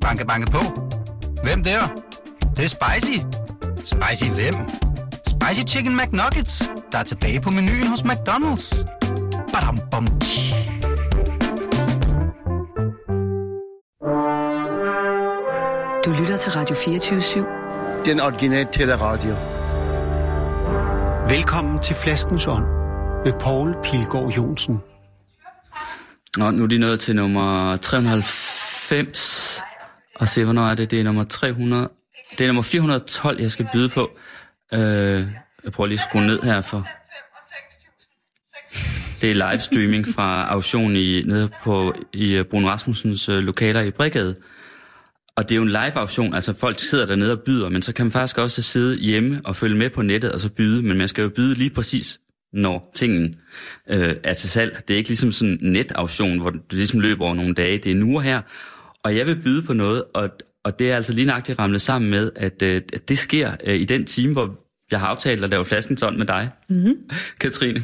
Banke, banke på. Hvem der? Det, det er spicy. Spicy hvem? Spicy Chicken McNuggets, der er tilbage på menuen hos McDonald's. Badum, bom, tji. Du lytter til Radio 24-7. Den originale teleradio. Velkommen til Flaskens Ånd med Poul Pilgaard Jonsen. Nå, nu er de nået til nummer 390. Og se, hvornår er det? Det er nummer 300. Det er nummer 412, jeg skal byde på. Øh, jeg prøver lige at skrue ned her for... Det er livestreaming fra auktionen i, nede på, i øh, Brun Rasmussens øh, lokaler i Brigade. Og det er jo en live auktion, altså folk sidder dernede og byder, men så kan man faktisk også sidde hjemme og følge med på nettet og så byde, men man skal jo byde lige præcis, når tingen øh, er til salg. Det er ikke ligesom sådan en netauktion, hvor det ligesom løber over nogle dage, det er nu og her. Og jeg vil byde på noget, og, og det er altså lige nøjagtigt ramlet sammen med, at, øh, at det sker øh, i den time, hvor jeg har aftalt at lave flaskensånd med dig, mm-hmm. Katrine.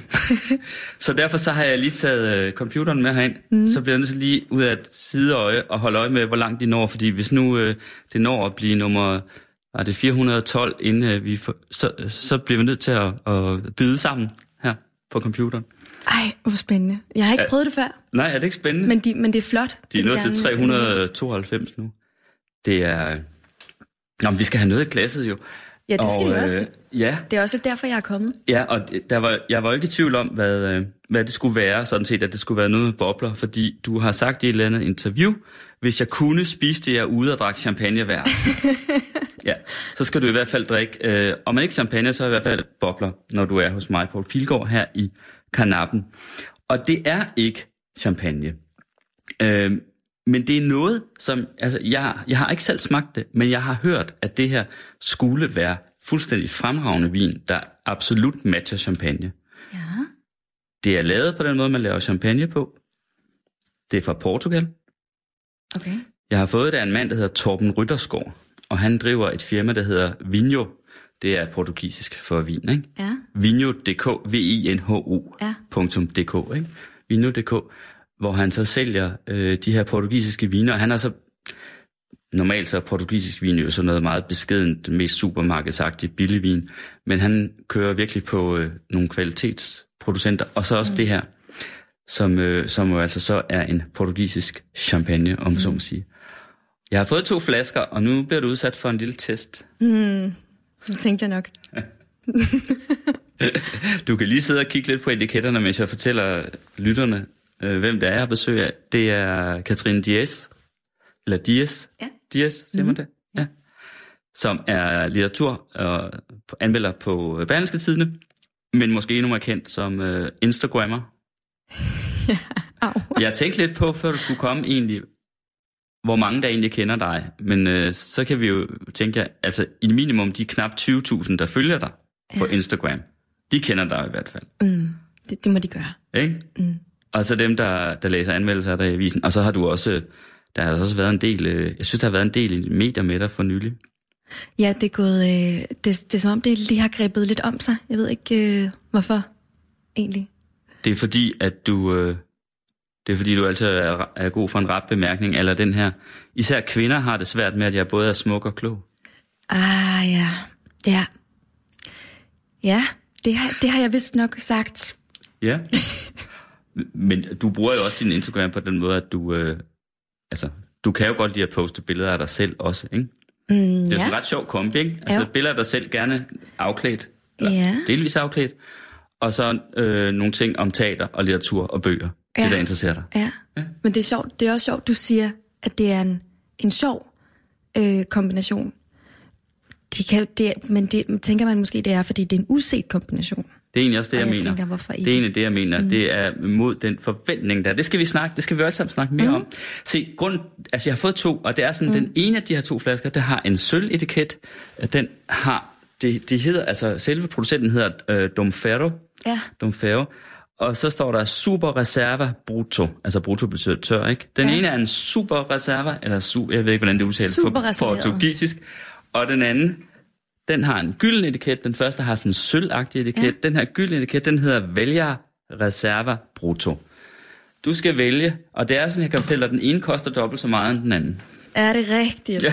så derfor så har jeg lige taget øh, computeren med herind. Mm-hmm. Så bliver jeg nødt til lige ud af et sideøje og holde øje med, hvor langt de når. Fordi hvis nu øh, det når at blive nummer er det 412, inden øh, vi får, så, så bliver vi nødt til at, at byde sammen her på computeren. Ej, hvor spændende. Jeg har ikke Ja. prøvet det før, Nej, er det ikke spændende? men, de, men det er flot. de er nået til gerne- 392 nu. Det er... Nå, men vi skal have noget i glasset jo. Ja, det skal og, også. Øh, ja, Det er også lidt derfor, jeg er kommet. Ja, og der var, jeg var ikke i tvivl om, hvad, øh, hvad det skulle være, sådan set, at det skulle være noget med bobler, fordi du har sagt i et eller andet interview, hvis jeg kunne spise det, jeg ude og drikke champagne hver. ja, så skal du i hvert fald drikke, øh, om man ikke champagne, så i hvert fald bobler, når du er hos mig, Poul Pilgaard, her i Karnappen. Og det er ikke champagne. Øh, men det er noget, som... Altså, jeg, jeg har ikke selv smagt det, men jeg har hørt, at det her skulle være fuldstændig fremragende vin, der absolut matcher champagne. Ja. Det er lavet på den måde, man laver champagne på. Det er fra Portugal. Okay. Jeg har fået det af en mand, der hedder Torben Rytterskov, og han driver et firma, der hedder Vinho. Det er portugisisk for vin, ikke? Ja. Vinho.dk, V-I-N-H-O, Ja. punktum .dk, ikke? Vinho.dk, hvor han så sælger øh, de her portugisiske viner, og han har så normalt så er portugisisk vin jo sådan noget meget beskedent, mest supermarkedsagtigt billig vin, men han kører virkelig på øh, nogle kvalitetsproducenter, og så også mm. det her, som, øh, som jo altså så er en portugisisk champagne, om mm. så må sige. Jeg har fået to flasker, og nu bliver du udsat for en lille test. Det tænkte jeg nok. Du kan lige sidde og kigge lidt på etiketterne, mens jeg fortæller lytterne, øh, hvem det er, jeg har besøg af. Det er Katrine Diaz, eller Diaz. Ja. Diaz, siger mm-hmm. man det? Ja. Som er litteratur og anmelder på Berlingske Tidene, men måske endnu mere kendt som øh, Instagrammer. Au. Jeg tænkte lidt på, før du skulle komme egentlig, hvor mange der egentlig kender dig. Men øh, så kan vi jo tænke, altså i minimum de knap 20.000, der følger dig på Instagram, de kender dig i hvert fald. Mm, det, det må de gøre. Ikke? Mm. Og så dem, der, der læser anmeldelser af dig i avisen. Og så har du også, der har også været en del, øh, jeg synes, der har været en del i medier med dig for nylig. Ja, det er gået... Øh, det, det er som om, det lige har grebet lidt om sig. Jeg ved ikke, øh, hvorfor egentlig. Det er fordi, at du, øh, det er fordi, du altid er, er god for en ret bemærkning, eller den her. Især kvinder har det svært med, at jeg både er smuk og klog. Ah, ja. Ja. Ja, det har, det har jeg vist nok sagt. Ja. Men du bruger jo også din Instagram på den måde, at du, øh, altså, du kan jo godt lide at poste billeder af dig selv også, ikke? Mm, Det er ja. sådan en ret sjov kombi, ikke? Altså Jo. billeder af dig selv gerne afklædt, eller Ja. delvis afklædt, og så øh, nogle ting om teater og litteratur og bøger. Ja. Ja. Det, der interesserer dig. Ja. Men det er sjovt. Det er også sjovt, du siger, at det er en, en sjov øh, kombination. Det kan, det, men det tænker man måske, det er, fordi det er en uset kombination. Det er egentlig også det, jeg, jeg mener. tænker, hvorfor ikke? Det er egentlig det, jeg mener. Mm. Det er mod den forventning, der er. Det skal vi snakke, det skal vi alle sammen snakke mere mm. om. Se, grund, altså jeg har fået to, og det er sådan, mm. den ene af de her to flasker, der har en sølvetiket. Den har, det, det hedder, altså selve producenten hedder øh, Domferro. Ja. Domferro. Og så står der Super Reserva Brutto. Altså Brutto betyder tør, ikke? Den Ja. ene er en Super Reserva, eller su, jeg ved ikke, hvordan det udtales på portugisisk. Og den anden, den har en gylden etiket. Den første har sådan en sølvagtig etiket. Ja. Den her gylden etiket, den hedder Vælger Reserva Brutto. Du skal vælge, og det er sådan, jeg kan fortælle dig, at den ene koster dobbelt så meget end den anden. Er det rigtigt? Ja.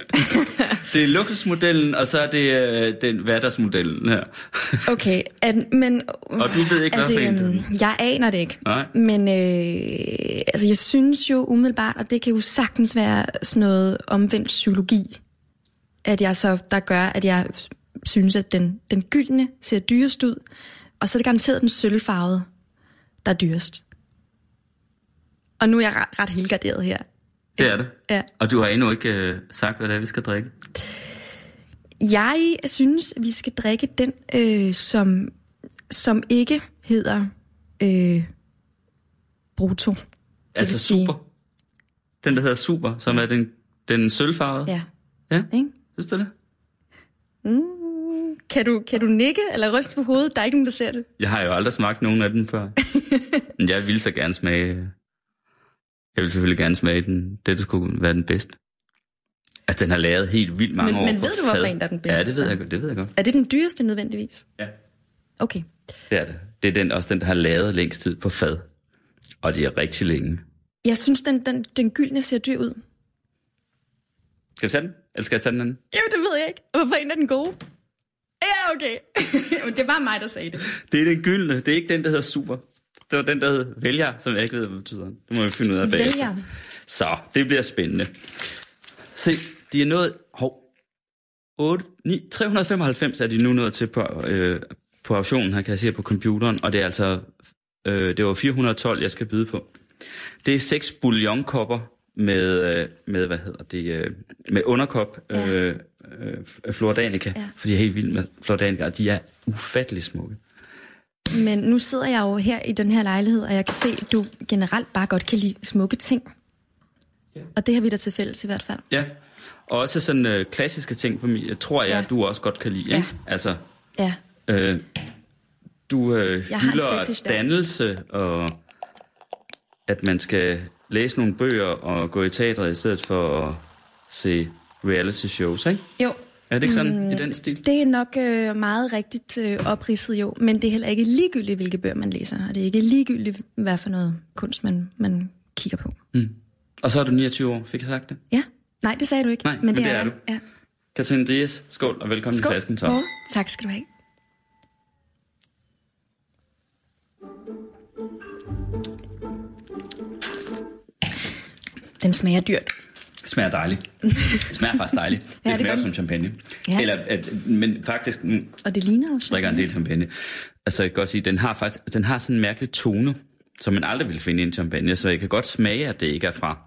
det er luksusmodellen, og så er det øh, den hverdagsmodellen her. Okay, at, men... Og du ved ikke, hvad for det, en øhm, Jeg aner det ikke. Nej. Men øh, altså, jeg synes jo umiddelbart, og det kan jo sagtens være sådan noget omvendt psykologi, at jeg så, der gør, at jeg synes, at den, den gyldne ser dyrest ud, og så er det garanteret den sølvfarvede, der er dyrest. Og nu er jeg ret, ret helgarderet her. Det er det. Ja. Og du har endnu ikke øh, sagt, hvad det er, vi skal drikke. Jeg synes, vi skal drikke den, øh, som, som ikke hedder øh, Bruto. Altså vil sige- super. Den, der hedder super, som er den, den sølvfarvede. Ja. ja. Ikke? Synes du det? Kan du, kan du nikke eller ryste på hovedet? Der er ikke nogen, der ser det. Jeg har jo aldrig smagt nogen af dem før. Men jeg vil så gerne smage... Jeg vil selvfølgelig gerne smage den. Det, der skulle være den bedste. Altså, den har lavet helt vildt mange Men- år men ved du, hvorfor en, der er den bedste, Ja, det ved jeg godt. Det ved jeg godt. Er det den dyreste nødvendigvis? Ja. Okay. Det er det. Det er den, også den, der har lavet længst tid på fad. Og det er rigtig længe. Jeg synes, den, den, den gyldne ser dyr ud. Skal vi tage den? Eller skal jeg tage den anden? Jamen, det ved jeg ikke. Hvorfor en er den gode? Ja, okay. Det var mig, der sagde det. Det er den gyldne. Det er ikke den, der hedder super. Det var den, der hedder vælger, som jeg ikke ved, hvad det betyder. Det må vi finde ud af bagefter. Vælger. Så, det bliver spændende. Se, de er nået... Hov. 8, 9, 395 er de nu nået til på, øh, på auktionen her, kan jeg se på computeren. Og det er altså... Øh, det var 412, jeg skal byde på. Det er seks bouillonkopper med, øh, med hvad hedder det, øh, med underkop øh, øh, Flordanica. Ja. For de er helt vilde med Flordanica, og de er ufattelig smukke. Men nu sidder jeg jo her i den her lejlighed, og jeg kan se, at du generelt bare godt kan lide smukke ting. Ja. Og det har vi da til fælles i hvert fald. Ja, og også sådan øh, klassiske ting for mig, tror jeg, Ja. du også godt kan lide. Ja. Ikke? Altså, Ja. øh, du øh, Jeg hylder fetish dannelse, og at man skal læse nogle bøger og gå i teatret i stedet for at se reality shows, ikke? Jo, Er det ikke sådan mm, i den stil? det er nok øh, meget rigtigt øh, opridset jo, men det er heller ikke ligegyldigt, hvilke bøger man læser, og det er ikke ligegyldigt, hvad for noget kunst man, man kigger på. Og så er du 29 år, fik jeg sagt det? Ja, nej, det sagde du ikke. Nej, men det er jeg. du. Ja. Katrine Dias, skål og velkommen Skål. i flasken, så. Poul. Tak skal du have. Den smager dyrt. Det smager dejligt. Det smager faktisk dejligt. Det, Ja, det smager gør som champagne. Ja. Eller, at, men faktisk, mm, Og det ligner også. drikker en del champagne. Altså, jeg kan godt sige, den har faktisk, den har sådan en mærkelig tone, som man aldrig vil finde i en champagne, så jeg kan godt smage, at det ikke er fra,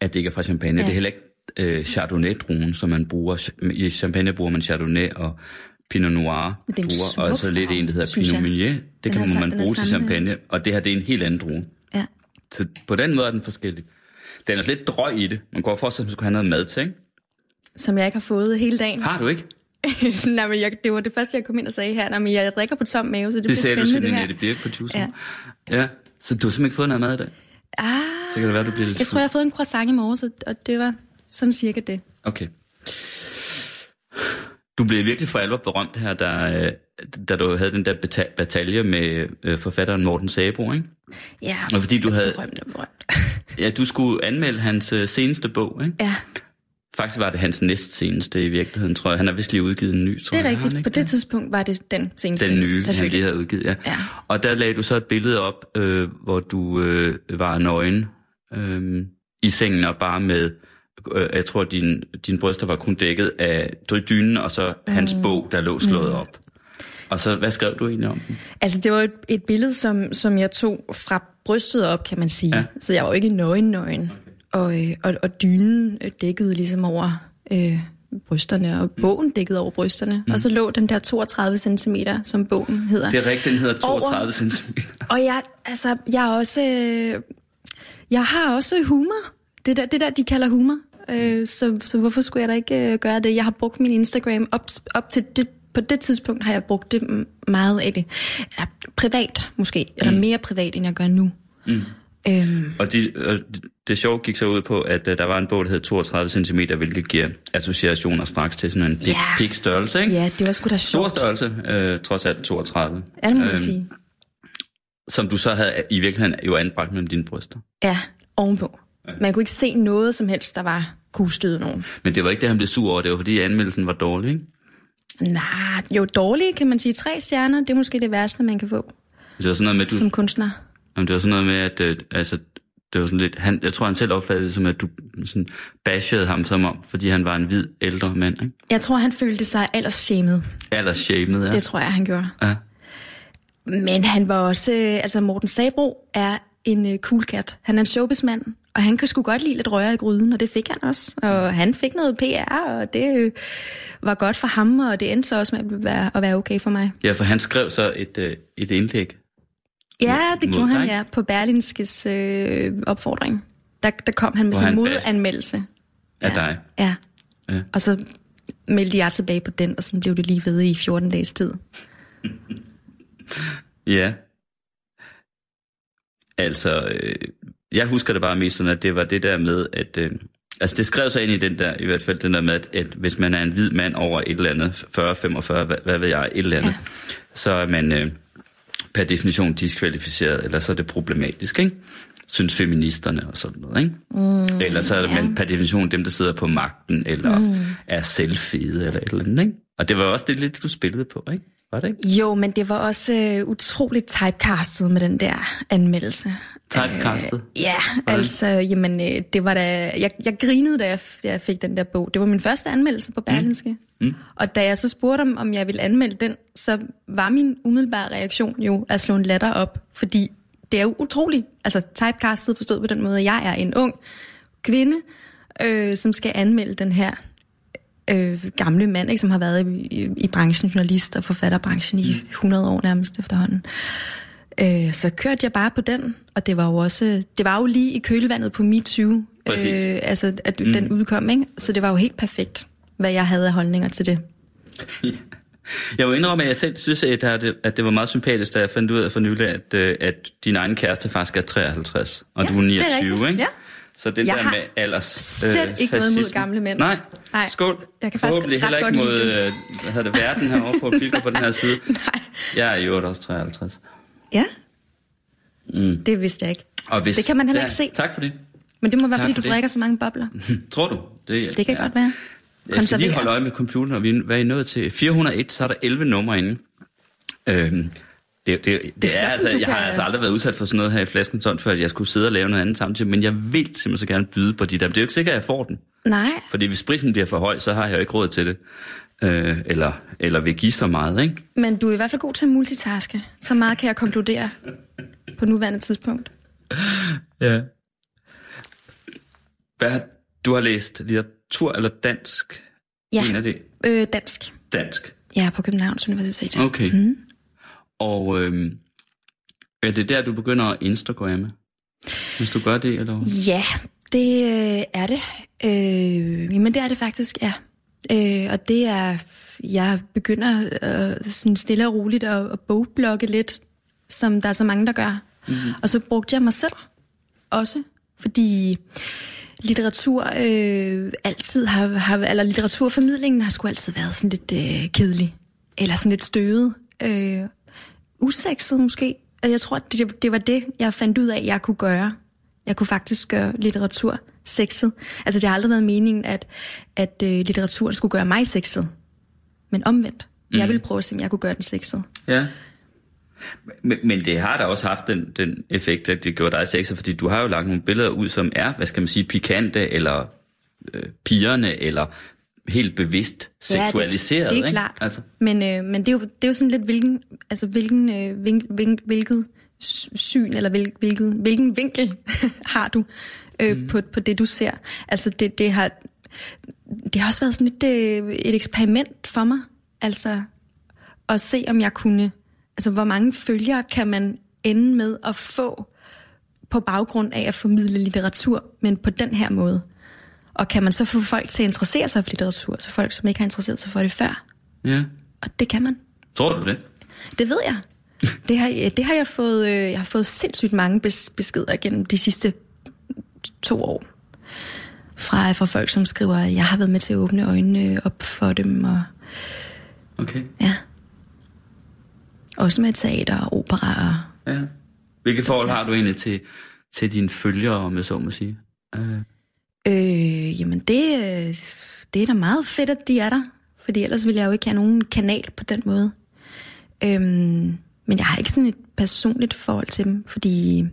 at det ikke er fra champagne. Ja. Det er heller ikke øh, Chardonnay-druen, som man bruger. I champagne bruger man Chardonnay og Pinot Noir det er druer, og så lidt en, der hedder Pinot. Meunier. Det Den kan man er bruge til champagne, og det her, det er en helt anden drue. Ja. Så på den måde er den forskellig. Den er lidt drøg i det. Man går for at man skulle have noget mad til, ikke? Som jeg ikke har fået hele dagen. Har du ikke? nej, men jeg, det var det første, jeg kom ind og sagde her. Nej, men jeg drikker på tom mave, så det, Det bliver du spændende til det her. Birk på 1000. Ja. Ja. Så du har simpelthen ikke fået noget mad i dag? Ah, Så kan det være, du bliver lidt jeg tror, jeg har fået en croissant i morges, og det var sådan cirka det. Okay. Du blev virkelig for alvor berømt her, da, øh, da du havde den der bata- batalje med øh, forfatteren Morten Sabro, ikke? Ja, Og fordi du havde, berømt og berømt. Ja, du skulle anmelde hans øh, seneste bog, ikke? ja, Faktisk var det hans næst seneste i virkeligheden, tror jeg. Han har vist lige udgivet en ny, tror det er jeg. han rigtigt. ikke På det tidspunkt var det den seneste. Den nye, han lige havde udgivet, ja. Ja. Og der lagde du så et billede op, øh, hvor du øh, var nøgen øh, i sengen og bare med, øh, jeg tror, din, din bryster var kun dækket af dynen, og så hans Mm. bog, der lå slået op. Og så, hvad skrev du egentlig om den? Altså, det var et, et billede, som, som jeg tog fra brystet op, kan man sige. Ja. Så jeg var jo ikke nøgen-nøgen. Okay. Og, øh, og, og dynen øh, dækkede ligesom over øh, brysterne, og bogen dækkede over brysterne. Mm. Og så lå den der 32 cm, som bogen hedder. Det er rigtigt, den hedder Over. 32 cm. Og jeg, altså, jeg er også... Øh, jeg har også humor. Det der, det der de kalder humor. Øh, så, så hvorfor skulle jeg da ikke øh, gøre det? Jeg har brugt min Instagram op, op til det... På det tidspunkt har jeg brugt det meget af det. Eller privat, måske. Eller mere privat, end jeg gør nu. Mm. Øhm, Og, de, og det sjove gik så ud på, at uh, der var en bog, der hed 32 cm, hvilket giver associationer straks til sådan en pik, Ja. pik størrelse, ikke? ja, det var sgu da Stor sjovt. størrelse, øh, trods alt 32. Ja, det må Øhm, sige. Som du så havde i virkeligheden jo anbragt mellem dine bryster. Ja, ovenpå. Man kunne ikke se noget som helst, der var kunne støde nogen. Men det var ikke det, han blev sur over. Det var, fordi anmeldelsen var dårlig, ikke? Nej, jo dårlige kan man sige. Tre stjerner, det er måske det værste, man kan få Det var sådan noget med, du, som kunstner. jamen, det var sådan noget med, at øh, altså, det var sådan lidt, han, jeg tror, han selv opfattede det som, at du sådan bashede ham som om, fordi han var en hvid, ældre mand, ikke? Jeg tror, han følte sig aldersshamed. Aldersshamed, ja. Det tror jeg, han gjorde. ja. Men han var også... øh, Altså, Morten Sabro er en øh, cool cat. Han er en showbizmand, og han kan sgu godt lide lidt røre i gryden, og det fik han også. Og han fik noget PR, og det øh, var godt for ham, og det endte så også med at være, at være okay for mig. Ja, for han skrev så et, øh, et indlæg. Ja, det gjorde han, ja, på Berlinskes øh, opfordring. Der, der kom han med sin modanmeldelse. Af ja. dig. Ja. Ja. Og så meldte jeg tilbage på den, og så blev det lige ved i 14 dages tid. Ja. Altså, øh, jeg husker det bare mest sådan, at det var det der med, at... Øh, altså, det skrev sig ind i den der, i hvert fald den der med, at, at hvis man er en hvid mand over et eller andet, 40-45, hvad, hvad ved jeg, et eller andet, ja. så er man øh, per definition diskvalificeret, eller så er det problematisk, ikke? Synes feministerne og sådan noget, ikke? Mm, eller så er ja. man per definition dem, der sidder på magten, eller mm. er selvfede, eller et eller andet, ikke? Og det var også det lidt, du spillede på, ikke? Var det ikke? Jo, men det var også øh, utroligt typecastet med den der anmeldelse. Typecastet? Øh, ja, altså, jamen, øh, det var da... Jeg, jeg grinede, da jeg, da jeg fik den der bog. Det var min første anmeldelse på Berlinske. Mm. Og da jeg så spurgte om, om jeg ville anmelde den, så var min umiddelbare reaktion jo at slå en latter op, fordi det er jo utroligt. Altså, typecastet forstået på den måde, at jeg er en ung kvinde, øh, som skal anmelde den her øh, gamle mand, ikke, som har været i, i, i branchen, journalist og forfatterbranchen i 100 år nærmest efterhånden. Øh, så kørte jeg bare på den, og det var jo også, det var jo lige i kølvandet på MeToo, Præcis. øh, altså at mm. den udkom, ikke? så det var jo helt perfekt, hvad jeg havde af holdninger til det. Jeg vil indrømme, at jeg selv synes, at det, at det var meget sympatisk, da jeg fandt ud af for nylig, at, øh, at din egen kæreste faktisk er 53, og Ja, du er det er 29, rigtigt. ikke? Ja. Så den Jeg der med alders... slet ikke noget imod fascisme- gamle mænd. Nej, Nej. skål. Jeg kan faktisk Forhåbentlig ret heller ikke mod øh, hvad hedder det, verden herovre på Pilker på den her side. Nej. Jeg er i øvrigt også 53. Ja, mm. det vidste jeg ikke. Og hvis, Det kan man heller Ja, ikke se. Tak for det. Men det må være, Tak fordi for du det. drikker så mange bobler. Tror du? Det, Det kan godt være. Jeg skal lige holde øje med computeren, og vi er- hvad I nået til? 401, så er der 11 numre inde. Øhm, det, det, det, det er, flot, altså, jeg har kan- altså aldrig været udsat for sådan noget her i flasken, sådan, før at jeg skulle sidde og lave noget andet samtidig, men jeg vil simpelthen så gerne byde på de der. Men det er jo ikke sikkert, at jeg får den. Nej, Fordi hvis prisen bliver for høj, så har jeg jo ikke råd til det. Øh, eller, eller vil give så meget, ikke? men du er i hvert fald god til at multitaske. Så meget kan jeg konkludere på nuværende tidspunkt. Ja. Hvad, du har læst litteratur eller dansk? Ja, En af det. øh, dansk. Dansk. Er på Københavns Universitet. Okay. Mm. Og øhm, er det der, du begynder at Instagramme? Hvis du gør det, eller? Ja, det øh, er det. Øh, men det er det faktisk, ja. Øh, og det er, jeg begynder øh, sådan stille og roligt at, at bogblogge lidt, som der er så mange, der gør. Mm-hmm. Og så brugte jeg mig selv også, fordi litteratur øh, altid har, har, eller litteraturformidlingen har sgu altid været sådan lidt øh, kedelig, eller sådan lidt støvet, øh, usekset måske. Altså, jeg tror, det, det var det, jeg fandt ud af, jeg kunne gøre. Jeg kunne faktisk gøre litteratur sexet. Altså, det har aldrig været meningen, at, at øh, litteraturen skulle gøre mig sexet. Men omvendt. Mm. Jeg ville prøve at se, om jeg kunne gøre den sexet. Ja. Men, men det har da også haft den, den effekt, at det gjorde dig sexet, fordi du har jo lagt nogle billeder ud, som er, hvad skal man sige, pikante, eller øh, pigerne, eller helt bevidst seksualiseret. Ja, det, det er ikke? klart. Altså, Men, øh, men det, er jo, det er jo sådan lidt, hvilken, altså, hvilken, øh, vink, vink, hvilket syn, eller hvil, hvilket, hvilken vinkel har du øh, mm. på, på det, du ser. Altså, det, det, har, det har også været sådan lidt øh, et eksperiment for mig. Altså, at se, om jeg kunne... Altså, hvor mange følgere kan man ende med at få på baggrund af at formidle litteratur, men på den her måde? Og kan man så få folk til at interessere sig for litteratur, så folk, som ikke har interesseret sig for det før? ja. Og det kan man. Tror du det? Det ved jeg. Det har, det har jeg fået, øh, jeg har fået sindssygt mange bes- beskeder gennem de sidste to år. Fra, fra folk, som skriver, at jeg har været med til at åbne øjnene op for dem. Og, Okay. ja. Også med teater og opera. Og, Ja. Hvilke forhold har du egentlig til, til dine følgere, om jeg så må sige? Øh, Øh, jamen det, det er da meget fedt, at de er der. Fordi ellers ville jeg jo ikke have nogen kanal på den måde. Øhm, men jeg har ikke sådan et personligt forhold til dem, fordi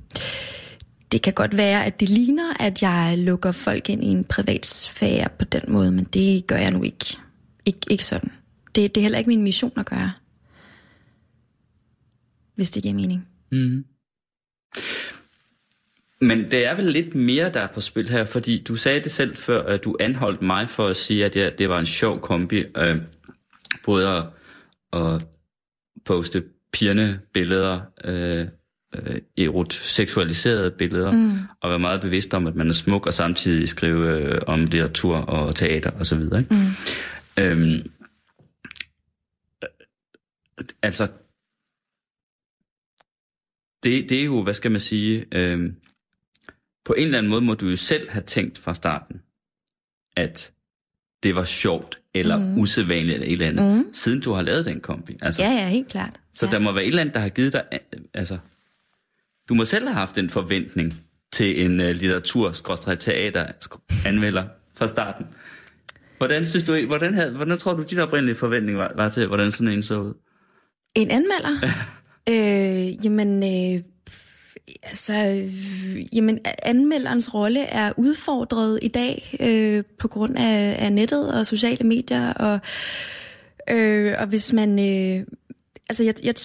det kan godt være, at det ligner, at jeg lukker folk ind i en privat sfære på den måde, men det gør jeg nu ikke. Ik- ikke sådan. Det, det er heller ikke min mission at gøre. Hvis det giver mening. mm. Men det er vel lidt mere, der er på spil her, fordi du sagde det selv før, at du anholdt mig for at sige, at jeg, det var en sjov kombi. Øh, både at, at poste pigerne billeder, øh, øh, erot seksualiserede billeder, mm. og være meget bevidst om, at man er smuk, og samtidig skrive øh, om litteratur og teater osv. Og så videre, ikke? Mm. Øhm, altså, det, det er jo, hvad skal man sige, øhm, på en eller anden måde må du jo selv have tænkt fra starten, at det var sjovt, eller mm. usædvanligt, eller et eller andet, mm. siden du har lavet den kombi. Altså, Ja, ja, helt klart. så ja. der må være et eller andet, der har givet dig... øh, Altså, du må selv have haft en forventning til en uh, litteratur-teater-anmelder fra starten. Hvordan synes du, hvordan, havde, hvordan tror du, din oprindelige forventning var, var til, hvordan sådan en så ud? En anmelder? øh, jamen, øh, altså, øh, jamen, anmelderens rolle er udfordret i dag øh, på grund af, af nettet og sociale medier, og, øh, og hvis man... Øh, altså, jeg, jeg,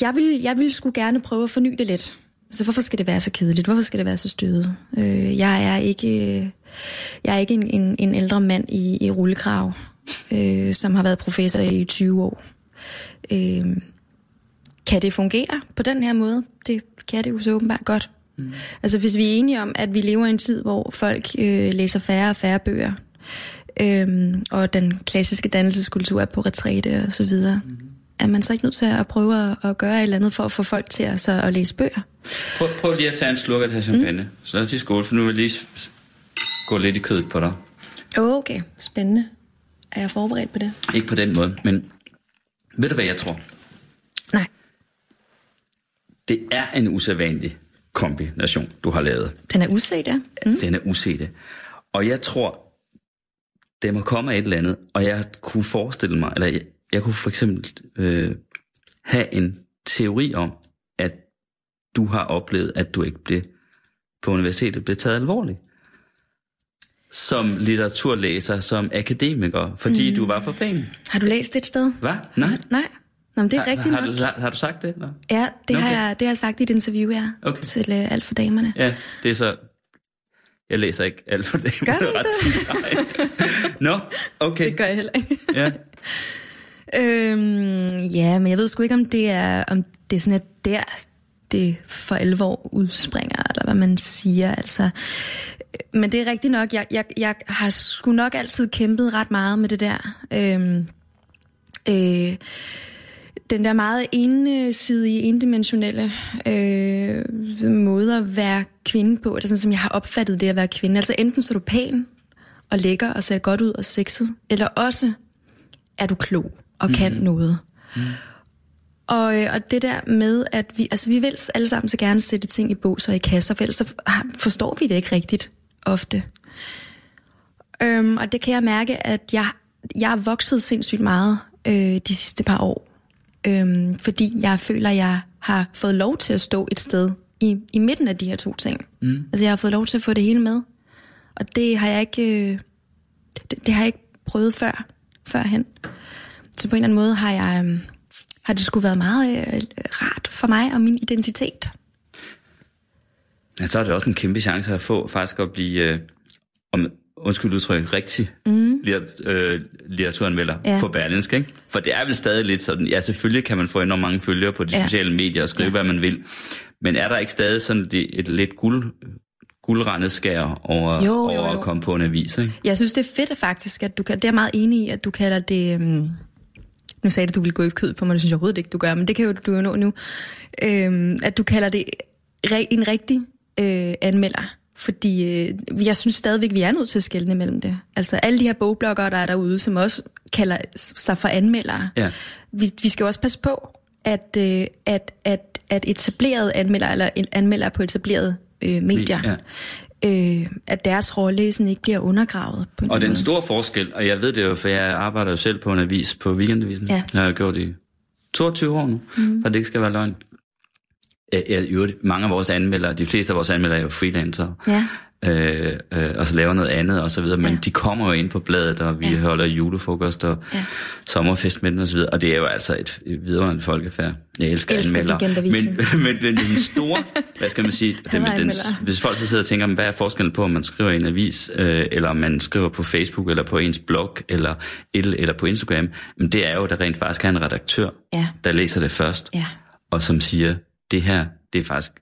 jeg, vil, jeg vil sgu gerne prøve at forny det lidt. Så hvorfor skal det være så kedeligt? Hvorfor skal det være så stødet? Øh, jeg er ikke, øh, jeg er ikke en, en, en ældre mand i, i rullekrav, øh, som har været professor i 20 år. Øh, kan det fungere på den her måde? Det kan det jo så åbenbart godt. Mm. Altså hvis vi er enige om, at vi lever i en tid, hvor folk øh, læser færre og færre bøger, øh, og den klassiske dannelseskultur er på retræte og så videre, mm. er man så ikke nødt til at prøve at, at gøre et eller andet for at få folk til at, så at læse bøger? Prøv, prøv lige at tage en sluk af det her champagne. Mm. Så lad os lige skåle, for nu vil jeg lige gå lidt i kødet på dig. Okay, spændende. Er jeg forberedt på det? Ikke på den måde, men ved du hvad jeg tror? Det er en usædvanlig kombination, du har lavet. Den er uset, ja. Mm. Den er usete. Og jeg tror, det må komme af et eller andet, og jeg kunne forestille mig, eller jeg, jeg kunne for eksempel øh, have en teori om, at du har oplevet, at du ikke blev på universitetet blev taget alvorligt. Som litteraturlæser, som akademiker, fordi mm. du var for pæn. Har du læst det et sted? Hvad? Nej? Nej. Nå, men det er Har, rigtigt har, nok. du, har, har du sagt det? Eller? Ja, det, Okay. har jeg, det har jeg sagt i et interview, ja. Okay. Til uh, alt for damerne. Ja, det er så... Jeg læser ikke alt for det. Gør du ret. Nå, okay. Det gør jeg heller ikke. Ja. øhm, ja, men jeg ved sgu ikke, om det er, om det er sådan, at der det for alvor udspringer, eller hvad man siger. Altså. Men det er rigtigt nok, jeg, jeg, jeg har sgu nok altid kæmpet ret meget med det der. Øhm, øh, den der meget ensidige, endimensionelle øh, måde at være kvinde på, det er sådan, som jeg har opfattet det at være kvinde. Altså enten så er du pæn og lækker og ser godt ud og sexet, eller også er du klog og kan mm. noget. Mm. Og, øh, og det der med, at vi, altså vi vil alle sammen så gerne sætte ting i bås og i kasser, for ellers så forstår vi det ikke rigtigt ofte. Øhm, og det kan jeg mærke, at jeg, jeg er vokset sindssygt meget øh, de sidste par år. Øhm, fordi jeg føler, at jeg har fået lov til at stå et sted i, i midten af de her to ting. Mm. Altså jeg har fået lov til at få det hele med. Og det har jeg ikke, øh, det, det har jeg ikke prøvet før, førhen. Så på en eller anden måde har jeg, øh, har det skulle været meget øh, rart for mig og min identitet. Ja, så er det også en kæmpe chance at få faktisk at blive, øh, om, undskyld udtryk, rigtig mm. øh, litteraturanmelder Ja. på Berlinsk, ikke? For det er vel stadig lidt sådan, ja selvfølgelig kan man få enormt mange følgere på de Ja. sociale medier og skrive, ja. hvad man vil. Men er der ikke stadig sådan et, et lidt guld, guldrendet skær over, Jo, jo, over jo. at komme på en avis, ikke? Jeg synes, det er fedt faktisk, at du kan, det er jeg meget enig i, at du kalder det, um, nu sagde du, at du ville gå i kød på mig, det synes jeg overhovedet ikke, du gør, men det kan jo du jo nå nu, øhm, at du kalder det en rigtig øh, anmelder. Fordi øh, jeg synes stadigvæk, vi er nødt til at skelne mellem det. Altså alle de her bogbloggere, der er derude, som også kalder sig for anmeldere. Ja. Vi, vi skal også passe på, at, øh, at, at, at etablerede anmeldere, eller anmeldere på etablerede øh, medier, Ja. øh, at deres rolle sådan ikke bliver undergravet. På Og den store forskel, og jeg ved det jo, for jeg arbejder jo selv på en avis på Weekendavisen. Ja. Jeg har gjort det i 22 år nu, mm. for det ikke skal være løgn. Jeg, jeg, i øvrigt, mange af vores anmeldere, de fleste af vores anmeldere er jo freelancere. Ja. øh, øh, og så laver noget andet og så videre, men Ja. de kommer jo ind på bladet, og vi Ja. holder julefrokost og Ja. sommerfest med dem og så videre, og det er jo altså et vidunderligt folkefærd. Jeg elsker, Elsker anmeldere. Men, men, men den store, hvad skal man sige, det, med den, hvis folk så sidder og tænker, hvad er forskellen på, om man skriver i en avis, øh, eller om man skriver på Facebook, eller på ens blog, eller, eller, eller på Instagram, men det er jo, at der rent faktisk er en redaktør, Ja. der læser det først, Ja. og som siger, det her, det er faktisk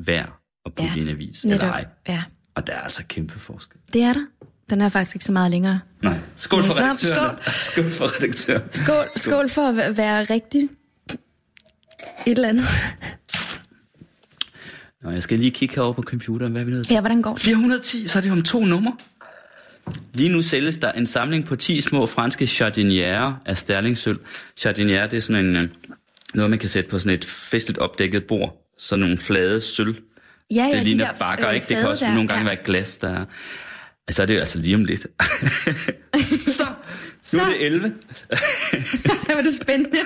værd at putte Ja. i en avis, Netop. eller ej. Ja. Og der er altså kæmpe forskel. Det er der. Den er faktisk ikke så meget længere. Nej. Skål for Nå, redaktøren. Skål for redaktøren. Skål, skål for at væ- være rigtig et eller andet. Nå, jeg skal lige kigge herover på computeren. Hvad er vi nødt til? Ja, hvordan går det? 410, så er det om to numre. Lige nu sælges der en samling på 10 små franske chardiniere af sterlingsølv. Chardiniere, det er sådan en, øh, noget, man kan sætte på sådan et festligt opdækket bord. Sådan nogle flade sølv. Ja, ja, det de ligner der, bakker, øh, ikke? Det kan også der, nogle gange ja. være glas, der er... Altså, det er jo altså lige om lidt. så, nu Så. er det 11. det var det spændende.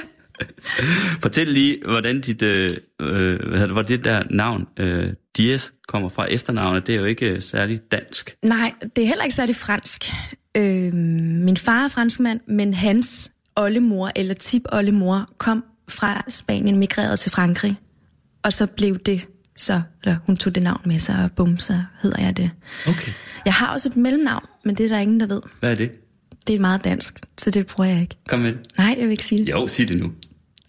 Fortæl lige, hvordan dit, øh, øh, hvad hedder det, hvor det der navn, øh, Dias, kommer fra efternavnet. Det er jo ikke øh, særlig dansk. Nej, det er heller ikke særlig fransk. Øh, min far er franskmand, men hans oldemor, eller tip-oldemor, kom fra Spanien, migrerede til Frankrig. Og så blev det så, eller hun tog det navn med sig, og bum, så hedder jeg det. Okay. Jeg har også et mellemnavn, men det er der ingen, der ved. Hvad er det? Det er meget dansk, så det bruger jeg ikke. Kom med det. Nej, jeg vil ikke sige det. Jo, sig det nu.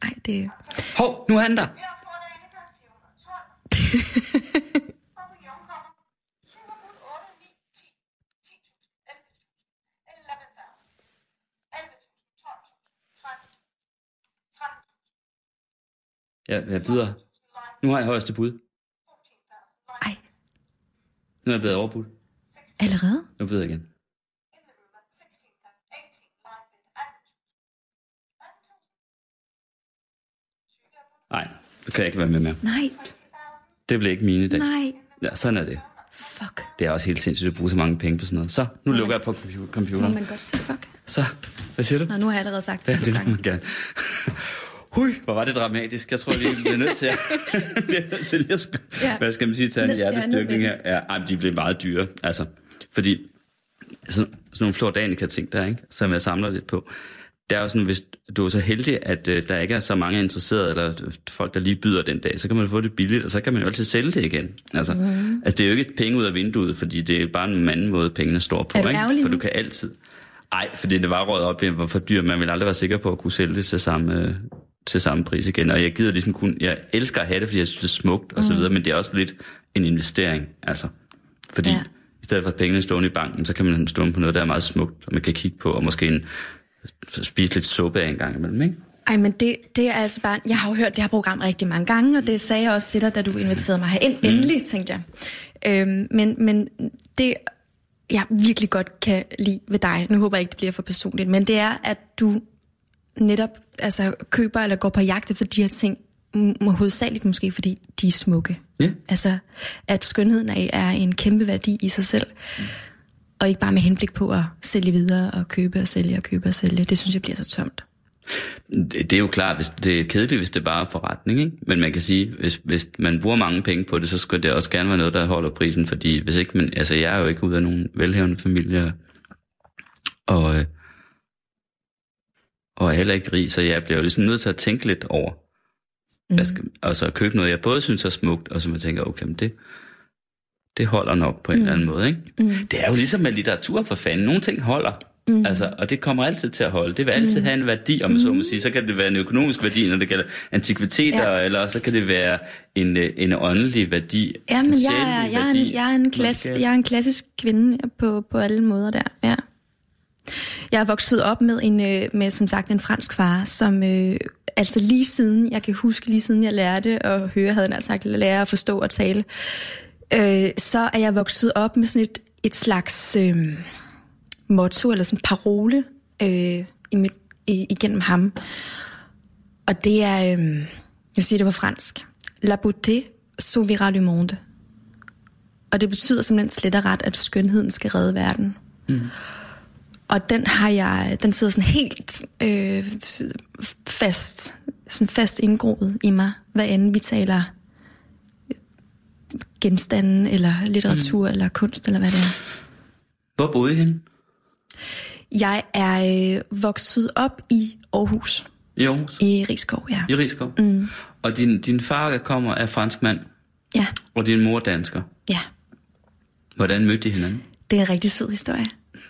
Nej, det Hov, nu er han der. Ja, jeg byder. Nu har jeg højeste bud. Ej, Nu er jeg blevet overbudt. allerede? Nu byder jeg igen. Nej, det kan jeg ikke være med mere. Nej, Det bliver ikke mine i dag. nej. Ja, sådan er det. Fuck. Det er også helt sindssygt at bruge så mange penge på sådan noget. Så, nu lukker jeg på compu- Må computeren. man godt sige fuck? Så, hvad siger du? Nå, nu har jeg allerede sagt Ja, det to det må gange. man gerne. Hui, hvor var det dramatisk. Jeg tror, vi bliver nødt til at, bliver nødt til at Ja. hvad skal man sige, tage en med her. Ja, ej, de blev meget dyre, altså. Fordi sådan, sådan nogle flordanica ting der, ikke, som jeg samler lidt på, det er jo sådan, hvis du er så heldig, at uh, der ikke er så mange interesserede, eller folk, der lige byder den dag, så kan man få det billigt, og så kan man jo altid sælge det igen. Altså, mm. altså det er jo ikke penge ud af vinduet, fordi det er bare en anden måde, pengene står på. Er du ikke? For du kan altid... Ej, fordi det var røget op, var for dyrt. Man vil aldrig være sikker på at kunne sælge det til samme, øh, til samme pris igen. Og jeg gider ligesom kun... Jeg elsker at have det, fordi jeg synes, det er smukt og så videre, men det er også lidt en investering, altså. Fordi Ja. i stedet for at pengene stående i banken, så kan man stå på noget, der er meget smukt, og man kan kigge på, og måske en, spise lidt suppe af en gang imellem, ikke? Ej, men det, det er altså bare... Jeg har jo hørt det her program rigtig mange gange, og det sagde jeg også til dig, da du inviterede mig herind. Endelig, tænkte jeg. Øhm, men, men det, jeg virkelig godt kan lide ved dig, nu håber jeg ikke, det bliver for personligt, men det er, at du netop altså, køber eller går på jagt efter de her ting, m- hovedsageligt måske, fordi de er smukke. Ja. Altså, at skønheden er, er en kæmpe værdi i sig selv. Og ikke bare med henblik på at sælge videre og købe og sælge og købe og sælge. Det synes jeg bliver så tomt. Det, er jo klart, hvis det er kedeligt, hvis det bare er forretning, ikke? Men man kan sige, hvis, hvis man bruger mange penge på det, så skulle det også gerne være noget, der holder prisen, fordi hvis ikke man, altså jeg er jo ikke ud af nogen velhævende familie, og, øh, og er heller ikke rig, så jeg bliver jo ligesom nødt til at tænke lidt over, mm. hvad skal, og så købe noget, jeg både synes er smukt, og som jeg tænker, okay, men det, det holder nok på en mm. eller anden måde, ikke? Mm. Det er jo ligesom med litteratur for fanden. Nogle ting holder, mm. altså, og det kommer altid til at holde. Det vil altid mm. have en værdi, om man så må sige. Så kan det være en økonomisk værdi, når det gælder antikviteter, Ja. eller så kan det være en, øh, en åndelig værdi. Ja, en men jeg er, jeg, er en, jeg, er en klass, jeg er en klassisk kvinde på, på alle måder der, ja. Jeg er vokset op med, en, øh, med som sagt en fransk far, som øh, altså lige siden, jeg kan huske lige siden jeg lærte at høre, havde han nær sagt, lære at forstå og tale, øh, så er jeg vokset op med sådan et, et slags øh, motto, eller sådan parole øh, i mit, i, igennem ham. Og det er, øh, jeg siger det på fransk, La beauté sauvera le monde. Og det betyder simpelthen slet og ret, at skønheden skal redde verden. Mm. Og den har jeg, den sidder sådan helt øh, fast, sådan fast indgroet i mig, hvad end vi taler genstanden, eller litteratur, mm. eller kunst, eller hvad det er. Hvor boede I henne? Jeg er øh, vokset op i Aarhus. I Aarhus? I Rigskov, ja. I Rigskov? Mm. Og din, din far kommer af fransk mand? Ja. Og din mor dansker? Ja. Hvordan mødte de hinanden? Det er en rigtig sød historie.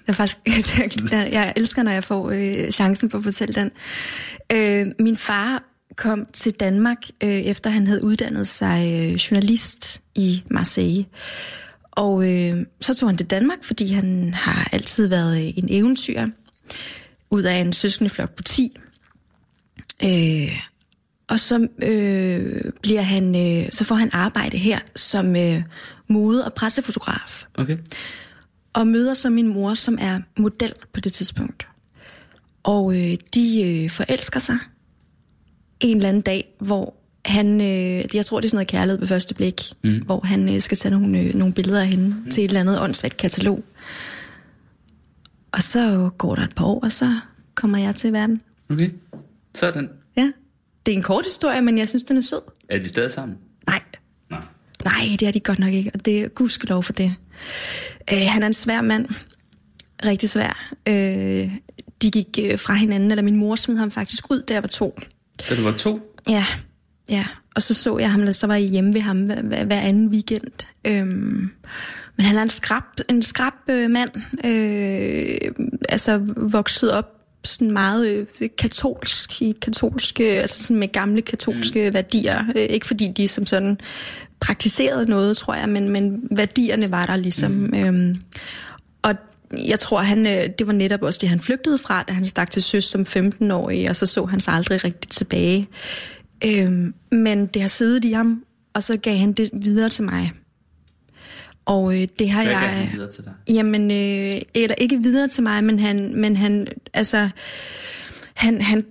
Jeg, faktisk, jeg elsker, når jeg får øh, chancen for at fortælle den. Øh, min far kom til Danmark, øh, efter han havde uddannet sig øh, journalist i Marseille. Og øh, så tog han til Danmark, fordi han har altid været øh, en eventyr, ud af en søskendeflok på 10. Øh, og så øh, bliver han, øh, så får han arbejde her som øh, mode- og pressefotograf. Okay. Og møder så min mor, som er model på det tidspunkt. Og øh, de øh, forelsker sig en eller anden dag, hvor han, øh, jeg tror det er sådan noget kærlighed på første blik, mm. hvor han øh, skal tage nogle, øh, nogle billeder af hende mm. til et eller andet åndssvagt katalog. Og så går der et par år, og så kommer jeg til verden. Okay, sådan. Ja, det er en kort historie, men jeg synes, den er sød. Er de stadig sammen? Nej. Nej. Nej, det er de godt nok ikke, og det er gudskelov for det. Øh, han er en svær mand. Rigtig svær. Øh, de gik øh, fra hinanden, eller min mor smed ham faktisk ud, da jeg var to. Da du var to? Ja, ja. Og så så jeg ham, så var jeg hjemme ved ham hver, hver, hver anden weekend. Øhm, men han er en skrab, en skrab øh, mand. Øh, altså vokset op sådan meget øh, katolsk, i katolske, altså sådan med gamle katolske mm. værdier. Øh, ikke fordi de som sådan praktiserede noget, tror jeg, men, men værdierne var der ligesom. Mm. Øhm, og jeg tror, han, øh, det var netop også det, han flygtede fra, da han stak til søs som 15-årig, og så så han sig aldrig rigtigt tilbage. Øhm, men det har siddet i ham, og så gav han det videre til mig. Og øh, det har Hvad jeg... han videre til dig? Jamen, øh, eller ikke videre til mig, men han, men han altså, han, han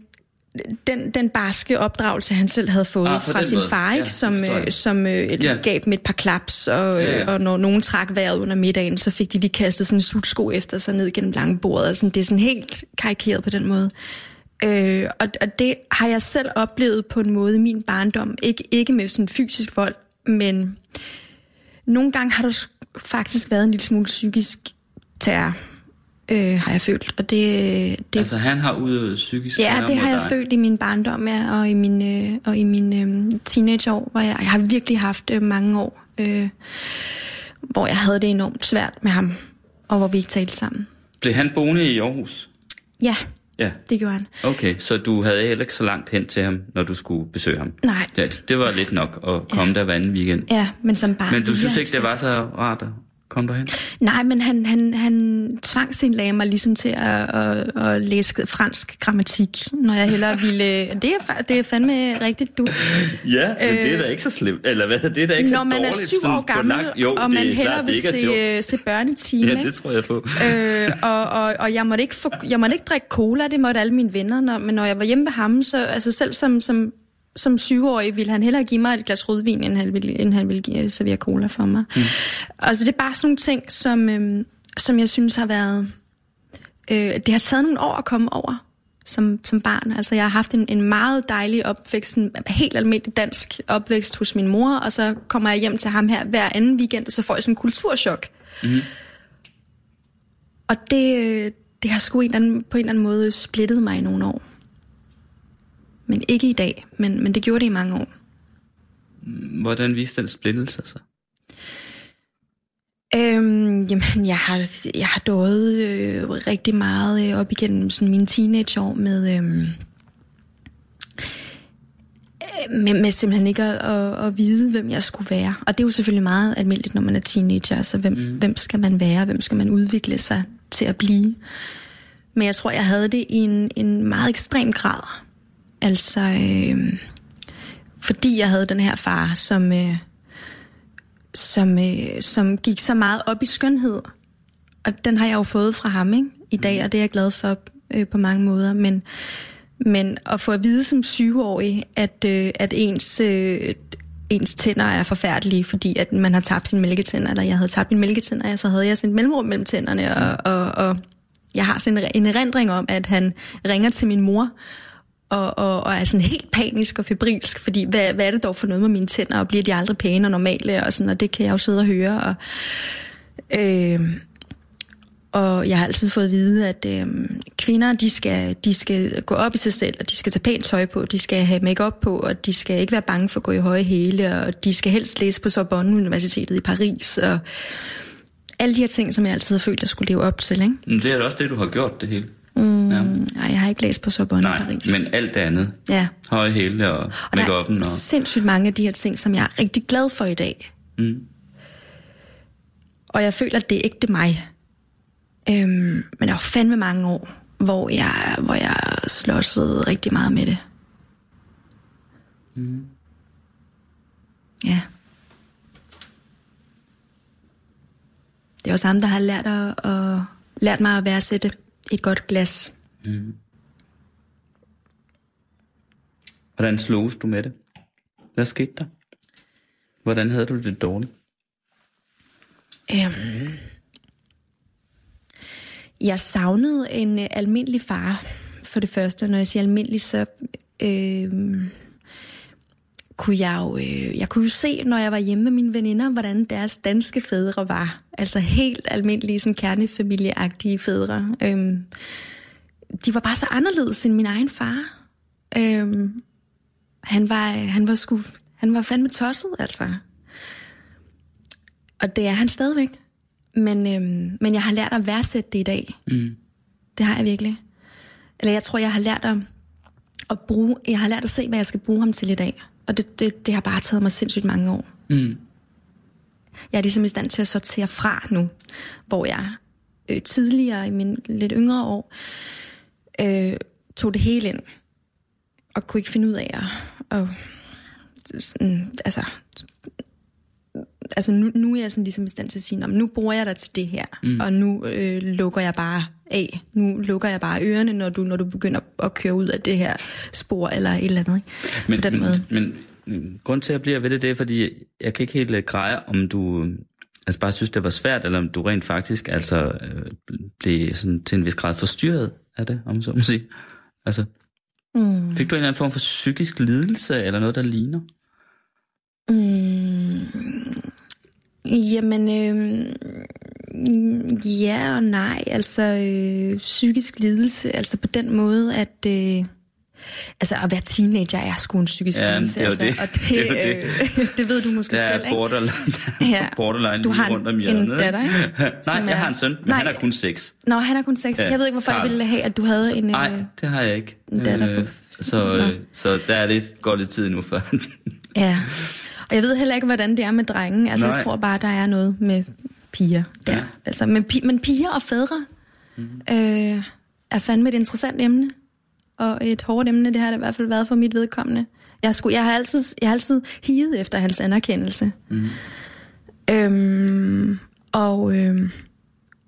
den, den barske opdragelse, han selv havde fået Ah, fra sin måde. far, Ja, ikke, som, forstår jeg. øh, som øh, Ja. gav dem et par klaps, og, Ja, ja, ja. og når nogen trak vejret under middagen, så fik de lige kastet sådan en sutsko efter sig ned gennem langbordet. Altså, det er sådan helt karikeret på den måde. Øh, og, og det har jeg selv oplevet på en måde i min barndom. Ikke, ikke med sådan fysisk vold, men nogle gange har der sk- faktisk været en lille smule psykisk terror, øh, har jeg følt. Og det, det Altså, han har udøvet psykisk Ja, det har jeg dig. følt i min barndom ja, og i min, øh, og i min øh, teenageår, hvor jeg, jeg har virkelig haft øh, mange år, øh, hvor jeg havde det enormt svært med ham, og hvor vi ikke talte sammen. Blev han boende i Aarhus? Ja, Ja. det gjorde han. Okay, så du havde heller ikke så langt hen til ham, når du skulle besøge ham? Nej. Ja, det var lidt nok at komme ja. der hver anden weekend. Ja, men som barn. Men du synes ikke, det var så rart komme derhen? Nej, men han, han, han tvangsindlagde mig ligesom til at, at, at læse fransk grammatik, når jeg hellere ville... Det er, det er fandme rigtigt, du. Ja, men det er da ikke så slemt. Eller hvad? Det er da ikke Når så man er dårligt. syv sådan år gammel, lang- Jo, og man er hellere klart, vil er sjovt. se, se børnetime, Ja, det tror jeg på. øh, og, og, og jeg måtte ikke få, jeg måtte ikke drikke cola, det måtte alle mine venner, når, men når jeg var hjemme ved ham, så altså selv som, som, som syvårig ville han hellere give mig et glas rødvin, end han ville, end han ville give, servere cola for mig. Mm. Altså det er bare sådan nogle ting, som, øhm, som jeg synes har været... Øh, det har taget nogle år at komme over som, som barn. Altså jeg har haft en, en meget dejlig opvækst, en helt almindelig dansk opvækst hos min mor, og så kommer jeg hjem til ham her hver anden weekend, og så får jeg sådan en kulturschok. Og det, øh, det har sgu en eller anden, på en eller anden måde splittet mig i nogle år. Men ikke i dag, men, men det gjorde det i mange år. Hvordan viste den splittelse sig? Øhm, jamen, jeg har, jeg har døjet øh, rigtig meget øh, op igennem sådan mine teenageår med, øhm, øh, med, med simpelthen ikke at, at, at vide, hvem jeg skulle være. Og det er jo selvfølgelig meget almindeligt, når man er teenager. Altså, hvem, mm. hvem skal man være? Hvem skal man udvikle sig til at blive? Men jeg tror, jeg havde det i en, en meget ekstrem grad. Altså, øh, fordi jeg havde den her far, som... Øh, som, øh, som gik så meget op i skønhed. Og den har jeg jo fået fra ham ikke? i dag, og det er jeg glad for øh, på mange måder. Men, men at få at vide som syvårig, at, øh, at ens, øh, ens tænder er forfærdelige, fordi at man har tabt sine mælketænder, eller jeg havde tabt mine mælketænder, og så havde jeg sådan et mellemrum mellem tænderne, og, og, og jeg har sådan en erindring om, at han ringer til min mor, og, og, og er sådan helt panisk og febrilsk, fordi hvad, hvad er det dog for noget med mine tænder, og bliver de aldrig pæne og normale, og sådan, og det kan jeg jo sidde og høre, og, øh, og jeg har altid fået at vide, at øh, kvinder, de skal, de skal gå op i sig selv, og de skal tage pænt tøj på, de skal have makeup på, og de skal ikke være bange for at gå i høje hæle, og de skal helst læse på Sorbonne Universitetet i Paris, og alle de her ting, som jeg altid har følt, jeg skulle leve op til. Ikke? Men det er da også det, du har gjort det hele. Mm, ja. Nej, jeg har ikke læst på Sorbonne Nej, i Paris. men alt det andet. Ja. Høje hæle og, Og make-up'en. er Og... sindssygt mange af de her ting, som jeg er rigtig glad for i dag. Mm. Og jeg føler, at det er ægte mig. Øhm, men der var fandme mange år, hvor jeg, hvor jeg slåsede rigtig meget med det. Mm. Ja. Det er også ham, der har lært, at, at, lært mig at værdsætte et godt glas. Mm. Hvordan sloges du med det? Hvad skete der? Hvordan havde du det dårligt? Øhm. Jeg savnede en øh, almindelig far, for det første. Når jeg siger almindelig, så øh, kunne jeg jo, øh, jeg kunne jo se, når jeg var hjemme med mine veninder, hvordan deres danske fædre var. Altså helt almindelige, sådan kernefamilieagtige fædre. Øh, de var bare så anderledes end min egen far. Øh, han var, han var sgu, han var fandme tosset, altså. Og det er han stadigvæk. Men, øhm, men jeg har lært at værdsætte det i dag. Mm. Det har jeg virkelig. Eller jeg tror, jeg har lært at, at bruge, jeg har lært at se, hvad jeg skal bruge ham til i dag. Og det, det, det har bare taget mig sindssygt mange år. Mm. Jeg er ligesom i stand til at sortere fra nu, hvor jeg øh, tidligere i mine lidt yngre år øh, tog det hele ind og kunne ikke finde ud af at, og, sådan, altså, altså nu, nu er jeg sådan ligesom i stand til at sige, "Nå, men nu bruger jeg dig til det her, mm. og nu øh, lukker jeg bare af. Nu lukker jeg bare ørerne, når du, når du begynder at køre ud af det her spor eller et eller andet. Ikke? Men, På den måde. men, men grund til, at jeg bliver ved det, det er, fordi jeg kan ikke helt øh, greje, om du øh, altså bare synes, det var svært, eller om du rent faktisk altså, øh, blev sådan, til en vis grad forstyrret af det, om så må sige. Altså, Mm. fik du en eller anden form for psykisk lidelse, eller noget, der ligner? Mm, jamen, øh, ja og nej. Altså, øh, psykisk lidelse, altså på den måde, at... Øh, altså, at være teenager er sgu en psykisk Ja, lidelse. det altså, det. Og det, Det øh, det ved du måske Der selv, ikke? borderline, Ja. borderline Du har en- rundt om en hjørnet. datter, ikke? Nej, jeg er- har en søn, men Nej. han er kun seks. Nå, han er kun seks. Ja, Jeg ved ikke, hvorfor jeg klart. ville have, at du havde en... Nej, Øh, det har jeg ikke. en datter på- så, øh, så der er lidt, går lidt tid nu før. ja. Og jeg ved heller ikke, hvordan det er med drenge. Altså, Nej. jeg tror bare, der er noget med piger der. Ja. Altså, men, men piger og fædre mm. øh, er fandme et interessant emne. Og et hårdt emne, det har det i hvert fald været for mit vedkommende. Jeg, skulle, jeg, har, altid, jeg har altid higet efter hans anerkendelse. Mm. Øhm, og øhm,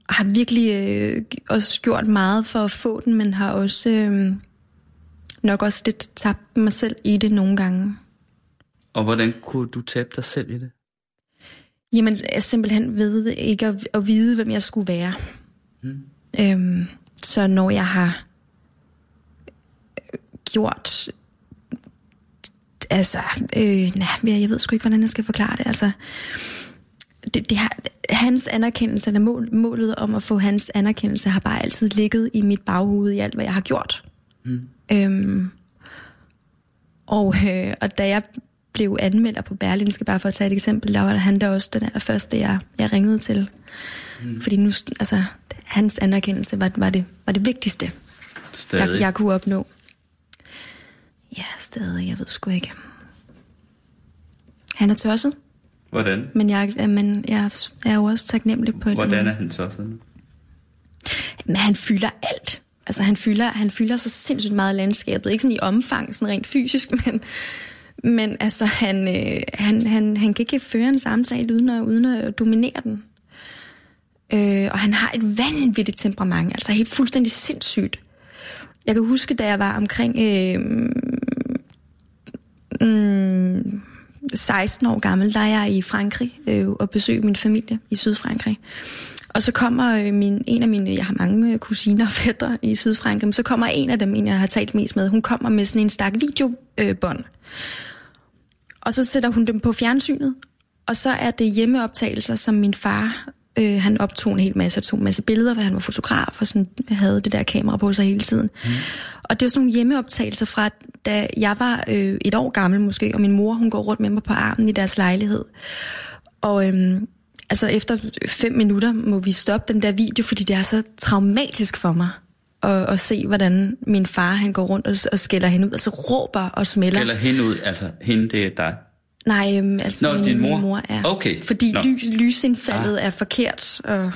har virkelig øh, også gjort meget for at få den, men har også øh, nok også lidt tabt mig selv i det nogle gange. Og hvordan kunne du tabe dig selv i det? Jamen, jeg simpelthen ved ikke at, at vide, hvem jeg skulle være. Mm. Øhm, så når jeg har øh, gjort... Altså, øh, nej, jeg ved sgu ikke, hvordan jeg skal forklare det. Altså, det, det har, hans anerkendelse, eller mål, målet om at få hans anerkendelse, har bare altid ligget i mit baghoved i alt, hvad jeg har gjort. Mm. Øhm, og, øh, og da jeg blev anmelder på Berlinske, bare for at tage et eksempel, der var der han der også den allerførste, jeg, jeg ringede til. Mm. Fordi nu, altså, hans anerkendelse var, var, det, var det vigtigste, Stadig. jeg, jeg kunne opnå. Ja, stadig, jeg ved sgu ikke. Han er tosset, Hvordan? men jeg, men jeg er jo også taknemmelig på det. Hvordan er han så sådan? Men han fylder alt. Altså han fylder, han fylder så sindssygt meget landskabet. Ikke sådan i omfang, sådan rent fysisk, men, men altså han, øh, han, han, han kan ikke føre en samtale uden at, uden at dominere den. Øh, og han har et vanvittigt temperament, altså helt fuldstændig sindssygt. Jeg kan huske, da jeg var omkring... Øh, mm, 16 år gammel, der er jeg i Frankrig øh, og besøgte min familie i Sydfrankrig. Og så kommer øh, min, en af mine, jeg har mange øh, kusiner og fætter i Sydfrankrig, men så kommer en af dem, en jeg har talt mest med, hun kommer med sådan en stak videobånd. Og så sætter hun dem på fjernsynet, og så er det hjemmeoptagelser, som min far, øh, han optog en hel masse, og tog en masse billeder, hvor han var fotograf, og sådan, havde det der kamera på sig hele tiden. Mm. Og det var sådan nogle hjemmeoptagelser fra, da jeg var øh, et år gammel måske, og min mor, hun går rundt med mig på armen i deres lejlighed. Og øhm, altså efter fem minutter må vi stoppe den der video, fordi det er så traumatisk for mig at, at se, hvordan min far han går rundt og, og skælder hende ud, altså råber og smælder. Eller hende ud, altså hende, det er dig. Nej, øhm, altså Nå, min, din mor? min mor er. Okay. Fordi Nå. lys, lysindfaldet ah. er forkert, og,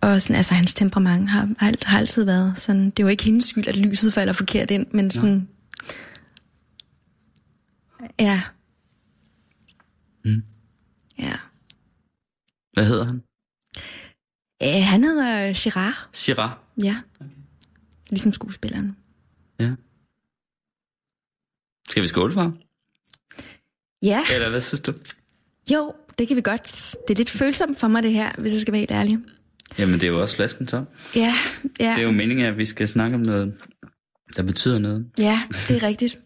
og sådan, altså, hans temperament har, har, har altid været sådan. Det er jo ikke hendes skyld, at lyset falder forkert ind, men sådan... Ja. Mm. Ja. Hvad hedder han? Æ, han hedder Girard, Girard. ja. Ligesom skuespilleren. Ja. Skal vi skåle for ham? Ja, Eller hvad synes du? jo, det kan vi godt. Det er lidt følsomt for mig, det her, hvis jeg skal være helt ærlig. Jamen, det er jo også flasken så. Ja, ja. Det er jo meningen, at vi skal snakke om noget, der betyder noget. Ja, det er rigtigt.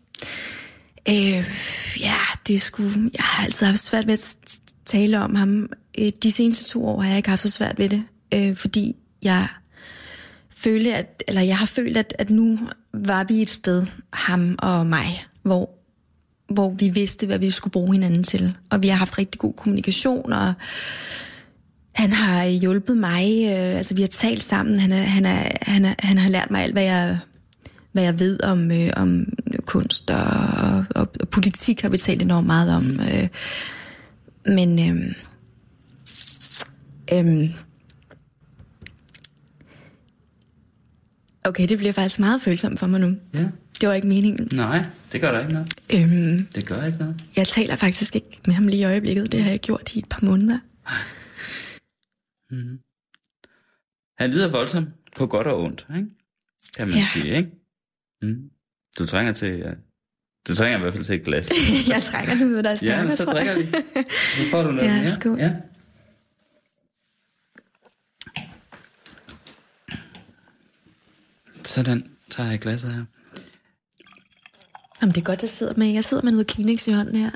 Øh, ja, det sgu... Jeg har altid haft svært ved at tale om ham. Øh, De seneste to år har jeg ikke haft så svært ved det, øh, fordi jeg følte, at, eller jeg har følt, at, at nu var vi et sted, ham og mig, hvor, hvor vi vidste, hvad vi skulle bruge hinanden til. Og vi har haft rigtig god kommunikation, og han har hjulpet mig, øh, altså vi har talt sammen, han, er, han, er, han, er, han har lært mig alt, hvad jeg, hvad jeg ved om, øh, om kunst og, og, og politik har vi talt enormt meget om. Øh, men øh, øh, okay, det bliver faktisk meget følsomt for mig nu. Ja. Det var ikke meningen. Nej, det gør der ikke noget. Øhm, Det gør ikke noget. jeg taler faktisk ikke med ham lige i øjeblikket. Det har jeg gjort i et par måneder. Han lyder voldsomt på godt og ondt, ikke? kan man Ja. sige. Ikke? Mm. Du trænger til... Ja. Du trænger i hvert fald til et glas. jeg trækker til noget, der er stærkere, ja, men så drikker vi. Så får du noget Ja, mere. skål. Ja. Sådan, så har jeg glasset her. Jamen, det er godt, jeg sidder med. Jeg sidder med noget Kleenex i hånden her.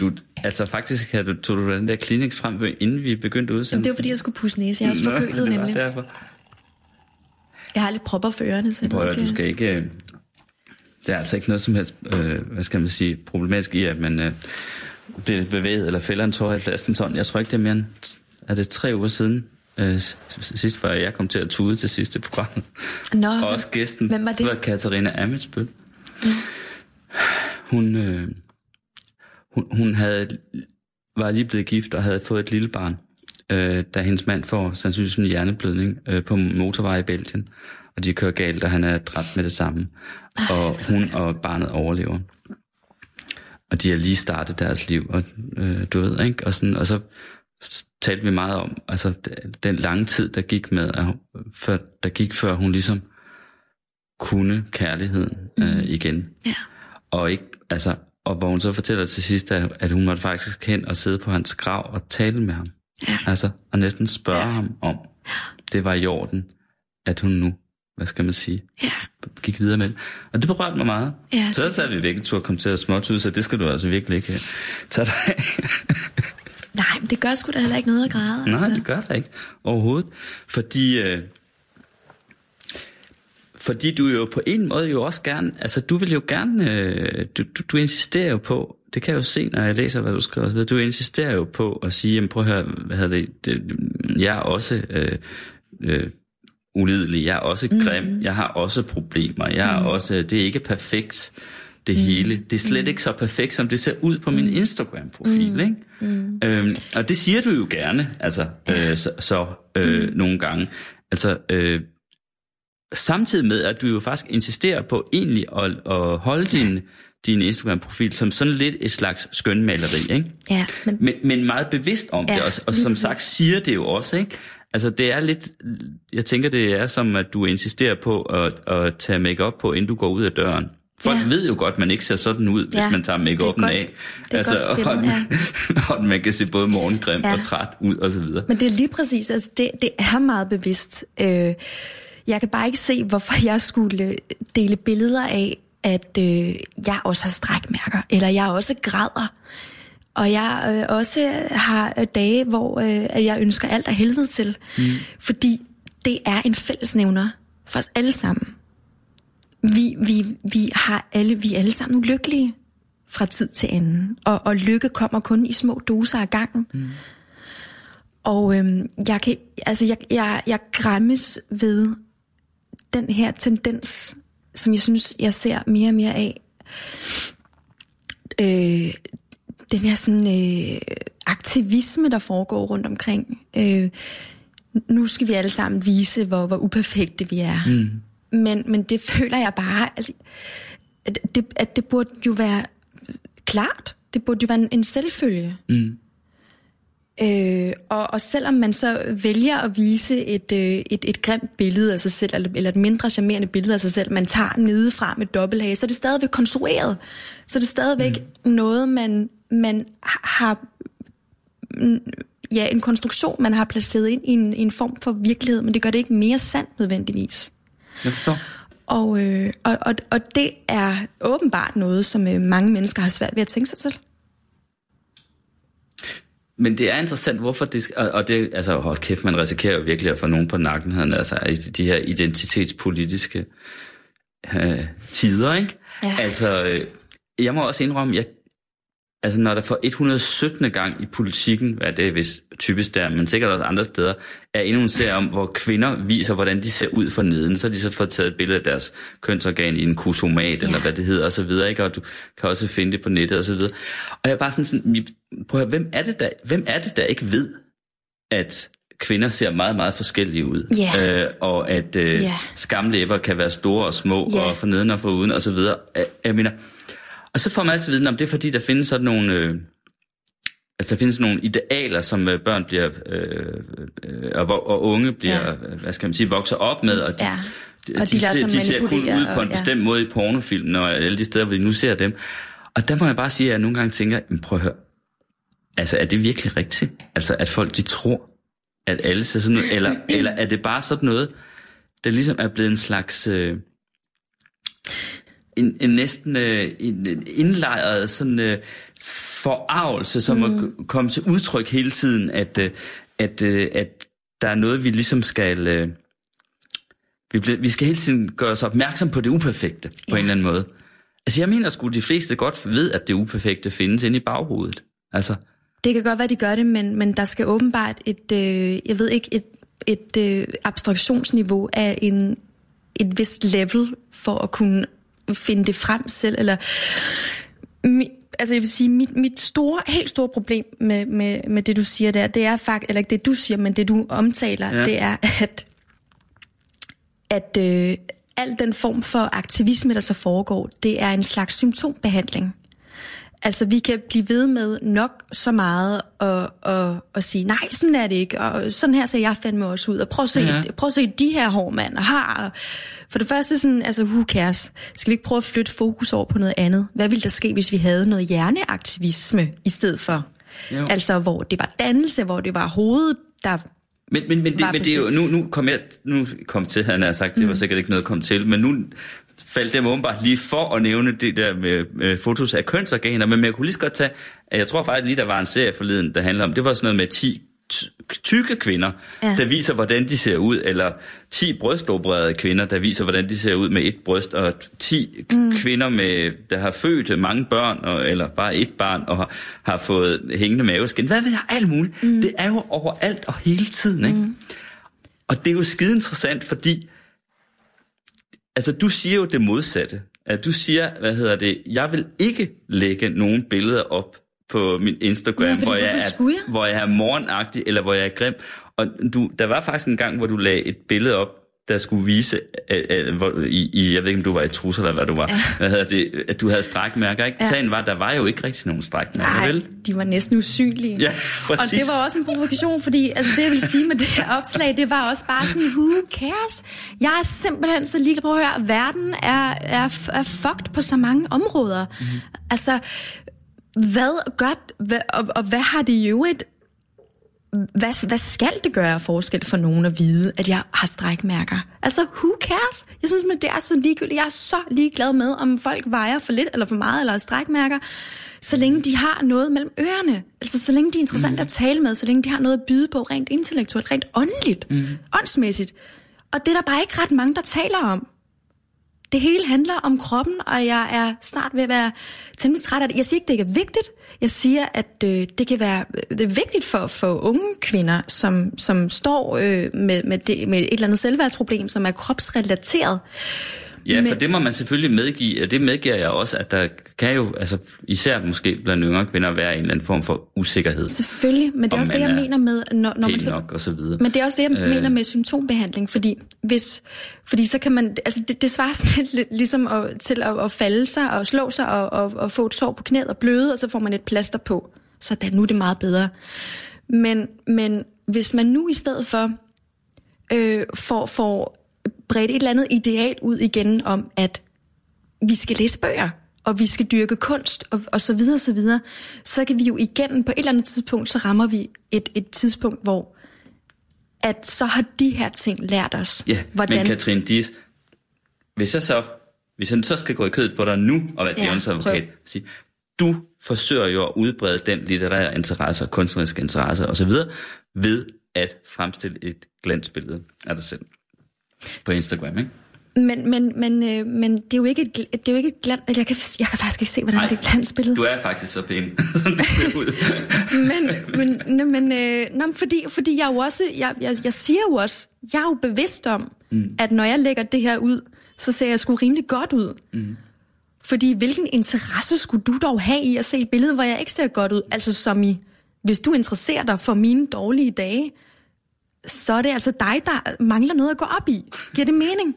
Du, altså faktisk havde du, tog du den der Kleenex frem, inden vi begyndte Jamen, udsendelsen. det var fordi, jeg skulle pusse næse. Jeg er også Nå, forkølet, det nemlig. Derfor. Jeg har lidt propper for ørerne, så jeg Prøv høre, ikke- du skal ikke... øh, Der er altså ikke noget som helst, øh, hvad skal man sige, problematisk i, at man øh, bliver bevæget eller fælder en tår i flasken sådan. Jeg tror ikke, det er mere end, er det tre uger siden, øh, sidst før jeg kom til at tude til sidste program. Nå, Og også gæsten, Hvem var det? det var Katarina Amitsbøl. Hun, øh, hun, hun havde, var lige blevet gift og havde fået et lille barn, øh, da hendes mand får sandsynligvis en hjerneblødning øh, på motorvej i Belgien. Og de kører galt, og han er dræbt med det samme. Og hun og barnet overlever. Og de har lige startet deres liv, og øh, du ved, ikke? Og, sådan, og så talte vi meget om, altså den lange tid, der gik med, at, før, der gik før hun ligesom kunne kærligheden øh, igen. Ja. Og ikke, altså, og hvor hun så fortæller til sidst, at, at hun måtte faktisk hen og sidde på hans grav og tale med ham. Ja. Altså, og næsten spørge ja. ham om, det var i orden, at hun nu, hvad skal man sige, Ja. gik videre med det. Og det berørte mig meget. Ja, så sad vi virkelig til at komme til at småtude, så det skal du altså virkelig ikke tage dig af. Nej, men det gør sgu da heller ikke noget at græde. Nej, altså. det gør det ikke overhovedet. Fordi, øh, fordi du jo på en måde jo også gerne, altså du vil jo gerne, øh, du, du, du insisterer jo på, det kan jeg jo se, når jeg læser, hvad du skriver, du insisterer jo på at sige, jamen prøv at høre, hvad hedder det, det jeg er også øh, øh, ulidelig, jeg er også grim, mm. jeg har også problemer, jeg er også, det er ikke perfekt, det hele. Det er slet ikke så perfekt, som det ser ud på min Instagram-profil, mm. ikke? Mm. Øhm, og det siger du jo gerne, altså, øh, så, så øh, mm. nogle gange. Altså, øh, samtidig med, at du jo faktisk insisterer på egentlig at, at holde din, din Instagram-profil som sådan lidt et slags skønmaleri, ikke? Ja, men Men, men meget bevidst om ja, det, og, og som sagt siger det jo også, ikke? Altså det er lidt, jeg tænker det er som, at du insisterer på at, at tage makeup på, inden du går ud af døren. Folk Ja. ved jo godt, at man ikke ser sådan ud, hvis Ja, man tager er make godt- af. det er godt og, ja. og man kan se både morgengrim Ja. ja. og træt ud og så videre. Men det er lige præcis, altså det, det er meget bevidst. Øh, jeg kan bare ikke se, hvorfor jeg skulle dele billeder af, at øh, jeg også har strækmærker, eller jeg også græder. Og jeg øh, også har øh, dage, hvor øh, at jeg ønsker alt af helvede til. Mm. Fordi det er en fællesnævner for os alle sammen. Vi, vi, vi, har alle, vi er alle sammen ulykkelige fra tid til anden. Og, og lykke kommer kun i små doser ad gangen. Mm. Og øhm, jeg, kan, altså jeg, jeg, jeg græmmes ved den her tendens, som jeg synes, jeg ser mere og mere af. Øh, den her sådan, øh, aktivisme, der foregår rundt omkring. Øh, nu skal vi alle sammen vise, hvor, hvor uperfekte vi er. Mm. Men, men det føler jeg bare, altså, at, det, at det burde jo være klart. Det burde jo være en, en selvfølge. Mm. Øh, og, og selvom man så vælger at vise et, øh, et, et grimt billede af sig selv, eller, eller et mindre charmerende billede af sig selv, man tager nedefra med dobbelthage, så er det stadigvæk konstrueret. Så er det stadigvæk mm. noget, man, man har... Ja, en konstruktion, man har placeret ind i en, i en form for virkelighed, men det gør det ikke mere sandt nødvendigvis. Jeg forstår. Og, øh, og, og, og det er åbenbart noget, som øh, mange mennesker har svært ved at tænke sig til. Men det er interessant, hvorfor det og- det, altså hold kæft, man risikerer jo virkelig at få nogen på nakken, han, altså i de her identitetspolitiske øh, tider, ikke? Ja. Altså, øh, jeg må også indrømme, jeg, altså når der for 117. gang i politikken, hvad det er vist typisk der, men sikkert også andre steder, er endnu en serie om, hvor kvinder viser, hvordan de ser ud for neden, så har de så fået taget et billede af deres kønsorgan i en kusomat, ja. eller hvad det hedder, og så videre, ikke? Og du kan også finde det på nettet, og så videre. Og jeg er bare sådan, sådan høre, hvem er det der, hvem er det, der ikke ved, at kvinder ser meget, meget forskellige ud. Ja. Øh, og at øh, Ja. skamlæber kan være store og små, Ja. og for neden og for uden, og så videre. Jeg, jeg mener, og så får man altid viden om det, er fordi der findes sådan nogle... Øh, altså der findes nogle idealer, som øh, børn bliver... Øh, øh, og, og unge bliver, Ja. ja. hvad skal man sige, vokser op med, og de, Ja. de, Og de de, ser, de ser kun ud på en og- ja. bestemt måde i pornofilmen, og alle de steder, hvor de nu ser dem. Og der må jeg bare sige, at jeg nogle gange tænker, "Men prøv at høre, altså er det virkelig rigtigt? Altså at folk de tror, at alle ser sådan ud, eller, eller er det bare sådan noget, der ligesom er blevet en slags... Øh, en, en næsten øh, en, en indlejret sådan øh, forarvelse, som mm. er komme til udtryk hele tiden, at, øh, at, øh, at der er noget, vi ligesom skal... Øh, vi, bliver, vi skal hele tiden gøre os opmærksom på det uperfekte, på Ja. en eller anden måde. Altså jeg mener sgu, de fleste godt ved, at det uperfekte findes inde i baghovedet. Altså, Det kan godt være, de gør det, men, men der skal åbenbart et, øh, jeg ved ikke, et, et øh, abstraktionsniveau af en, et vist level for at kunne finde det frem selv. Eller, altså jeg vil sige, mit, mit store, helt store problem med, med, med det, du siger der, det er faktisk, eller ikke det, du siger, men det, du omtaler. Ja. det er, at, at øh, al den form for aktivisme, der så foregår, det er en slags symptombehandling. Altså, vi kan blive ved med nok så meget og, og, og sige, nej, sådan er det ikke, og sådan her ser jeg fandme også ud, og prøv at se, ja. Prøv at se de her hår, mand, og har. For det første sådan, altså, who cares? Skal vi ikke prøve at flytte fokus over på noget andet? Hvad ville der ske, hvis vi havde noget hjerneaktivisme i stedet for? Jo. Altså, hvor det var dannelse, hvor det var hovedet, der... Men, men, men, det, men det er jo, nu, nu kom jeg nu kom til, han har sagt, det var Mm. sikkert ikke noget at komme til, men nu faldt det mig åbenbart lige for at nævne det der med, med fotos af kønsorganer, men jeg kunne lige så godt tage, at jeg tror faktisk lige, der var en serie forleden, der handler om, det var sådan noget med 10 ty- tykke kvinder, ja. der viser, hvordan de ser ud, eller 10 brystopererede kvinder, der viser, hvordan de ser ud med et bryst, og 10 mm. kvinder, med, der har født mange børn, og, eller bare et barn, og har, har fået hængende maveskin. Hvad ved jeg? Alt muligt. Mm. Det er jo overalt og hele tiden, ikke? Mm. Og det er jo skide interessant, fordi altså, du siger jo det modsatte. At du siger, hvad hedder det, jeg vil ikke lægge nogen billeder op på min Instagram, Ja, fordi hvor, jeg er, jeg? hvor jeg er morgenagtig, eller hvor jeg er grim. Og du, der var faktisk en gang, hvor du lagde et billede op, der skulle vise, at, at, hvor, i, i, jeg ved ikke, om du var i trusser eller hvad du var, ja. hvad hedder det, at du havde strækmærker, ikke? Ja. Sagen var, at der var jo ikke rigtig nogen strækmærker, Nej, vel? de var næsten usynlige. Ja, Og præcis. det var også en provokation, fordi altså, det, jeg vil sige med det her opslag, det var også bare sådan, who cares? Jeg er simpelthen så ligeglad på at høre, verden er, er, er fucked på så mange områder. Mhm. Mm. Altså, hvad gør, hvad, og, og hvad har det i øvrigt hvad, hvad skal det gøre af forskel for nogen at vide, at jeg har strækmærker? Altså, who cares? Jeg synes, men det er så ligegyldigt. Jeg er så ligeglad med, om folk vejer for lidt eller for meget, eller har strækmærker, så længe de har noget mellem ørerne. Altså, så længe de er interessante mm. at tale med, så længe de har noget at byde på rent intellektuelt, rent åndeligt, mm. åndsmæssigt. Og det er der bare ikke ret mange, der taler om. Det hele handler om kroppen, og jeg er snart ved at være temmelig træt af det. Jeg siger ikke, det ikke er vigtigt. Jeg siger, at øh, det kan være øh, det er vigtigt for, for unge kvinder, som, som står øh, med, med, det, med et eller andet selvværdsproblem, som er kropsrelateret. Ja, for Men- det må man selvfølgelig medgive, og det medgiver jeg også, at der kan jo, altså især måske blandt yngre kvinder, være en eller anden form for usikkerhed. Selvfølgelig, men det er også det, jeg er mener med... Når, når man så, nok, og så videre. Men det er også det, jeg øh. mener med symptombehandling, fordi, hvis, fordi så kan man, altså det, det svarer sådan lidt ligesom at, til at, at falde sig og slå sig og, og, og få et sår på knæet og bløde, og så får man et plaster på. Så da, nu er det meget bedre. Men, men hvis man nu i stedet for øh, får, får bredt et eller andet ideal ud igen om, at vi skal læse bøger, og vi skal dyrke kunst, og, og så videre, så videre, så kan vi jo igen på et eller andet tidspunkt, så rammer vi et, et tidspunkt, hvor at så har de her ting lært os, Ja, hvordan... men Katrine Dias, hvis jeg så, hvis jeg så skal gå i kødet på dig nu og være Ja, advokat, sige, du forsøger jo at udbrede den litterære interesse, kunstneriske interesse osv. ved at fremstille et glansbillede af dig selv på Instagram, ikke? Men, men, men, øh, men det er jo ikke et, det er jo ikke et glan... eller Jeg kan, jeg kan faktisk ikke se, hvordan Ej, det er glansbillede. Du er faktisk så pæn, som det ser ud. men, men, men, men, øh, nå, fordi, fordi jeg jo også, jeg, jeg, jeg siger jo også, jeg er jo bevidst om, mm. at når jeg lægger det her ud, så ser jeg sgu rimelig godt ud. Mm. Fordi hvilken interesse skulle du dog have i at se et billede, hvor jeg ikke ser godt ud? Altså som i, hvis du interesserer dig for mine dårlige dage, så er det altså dig, der mangler noget at gå op i. Giver det mening?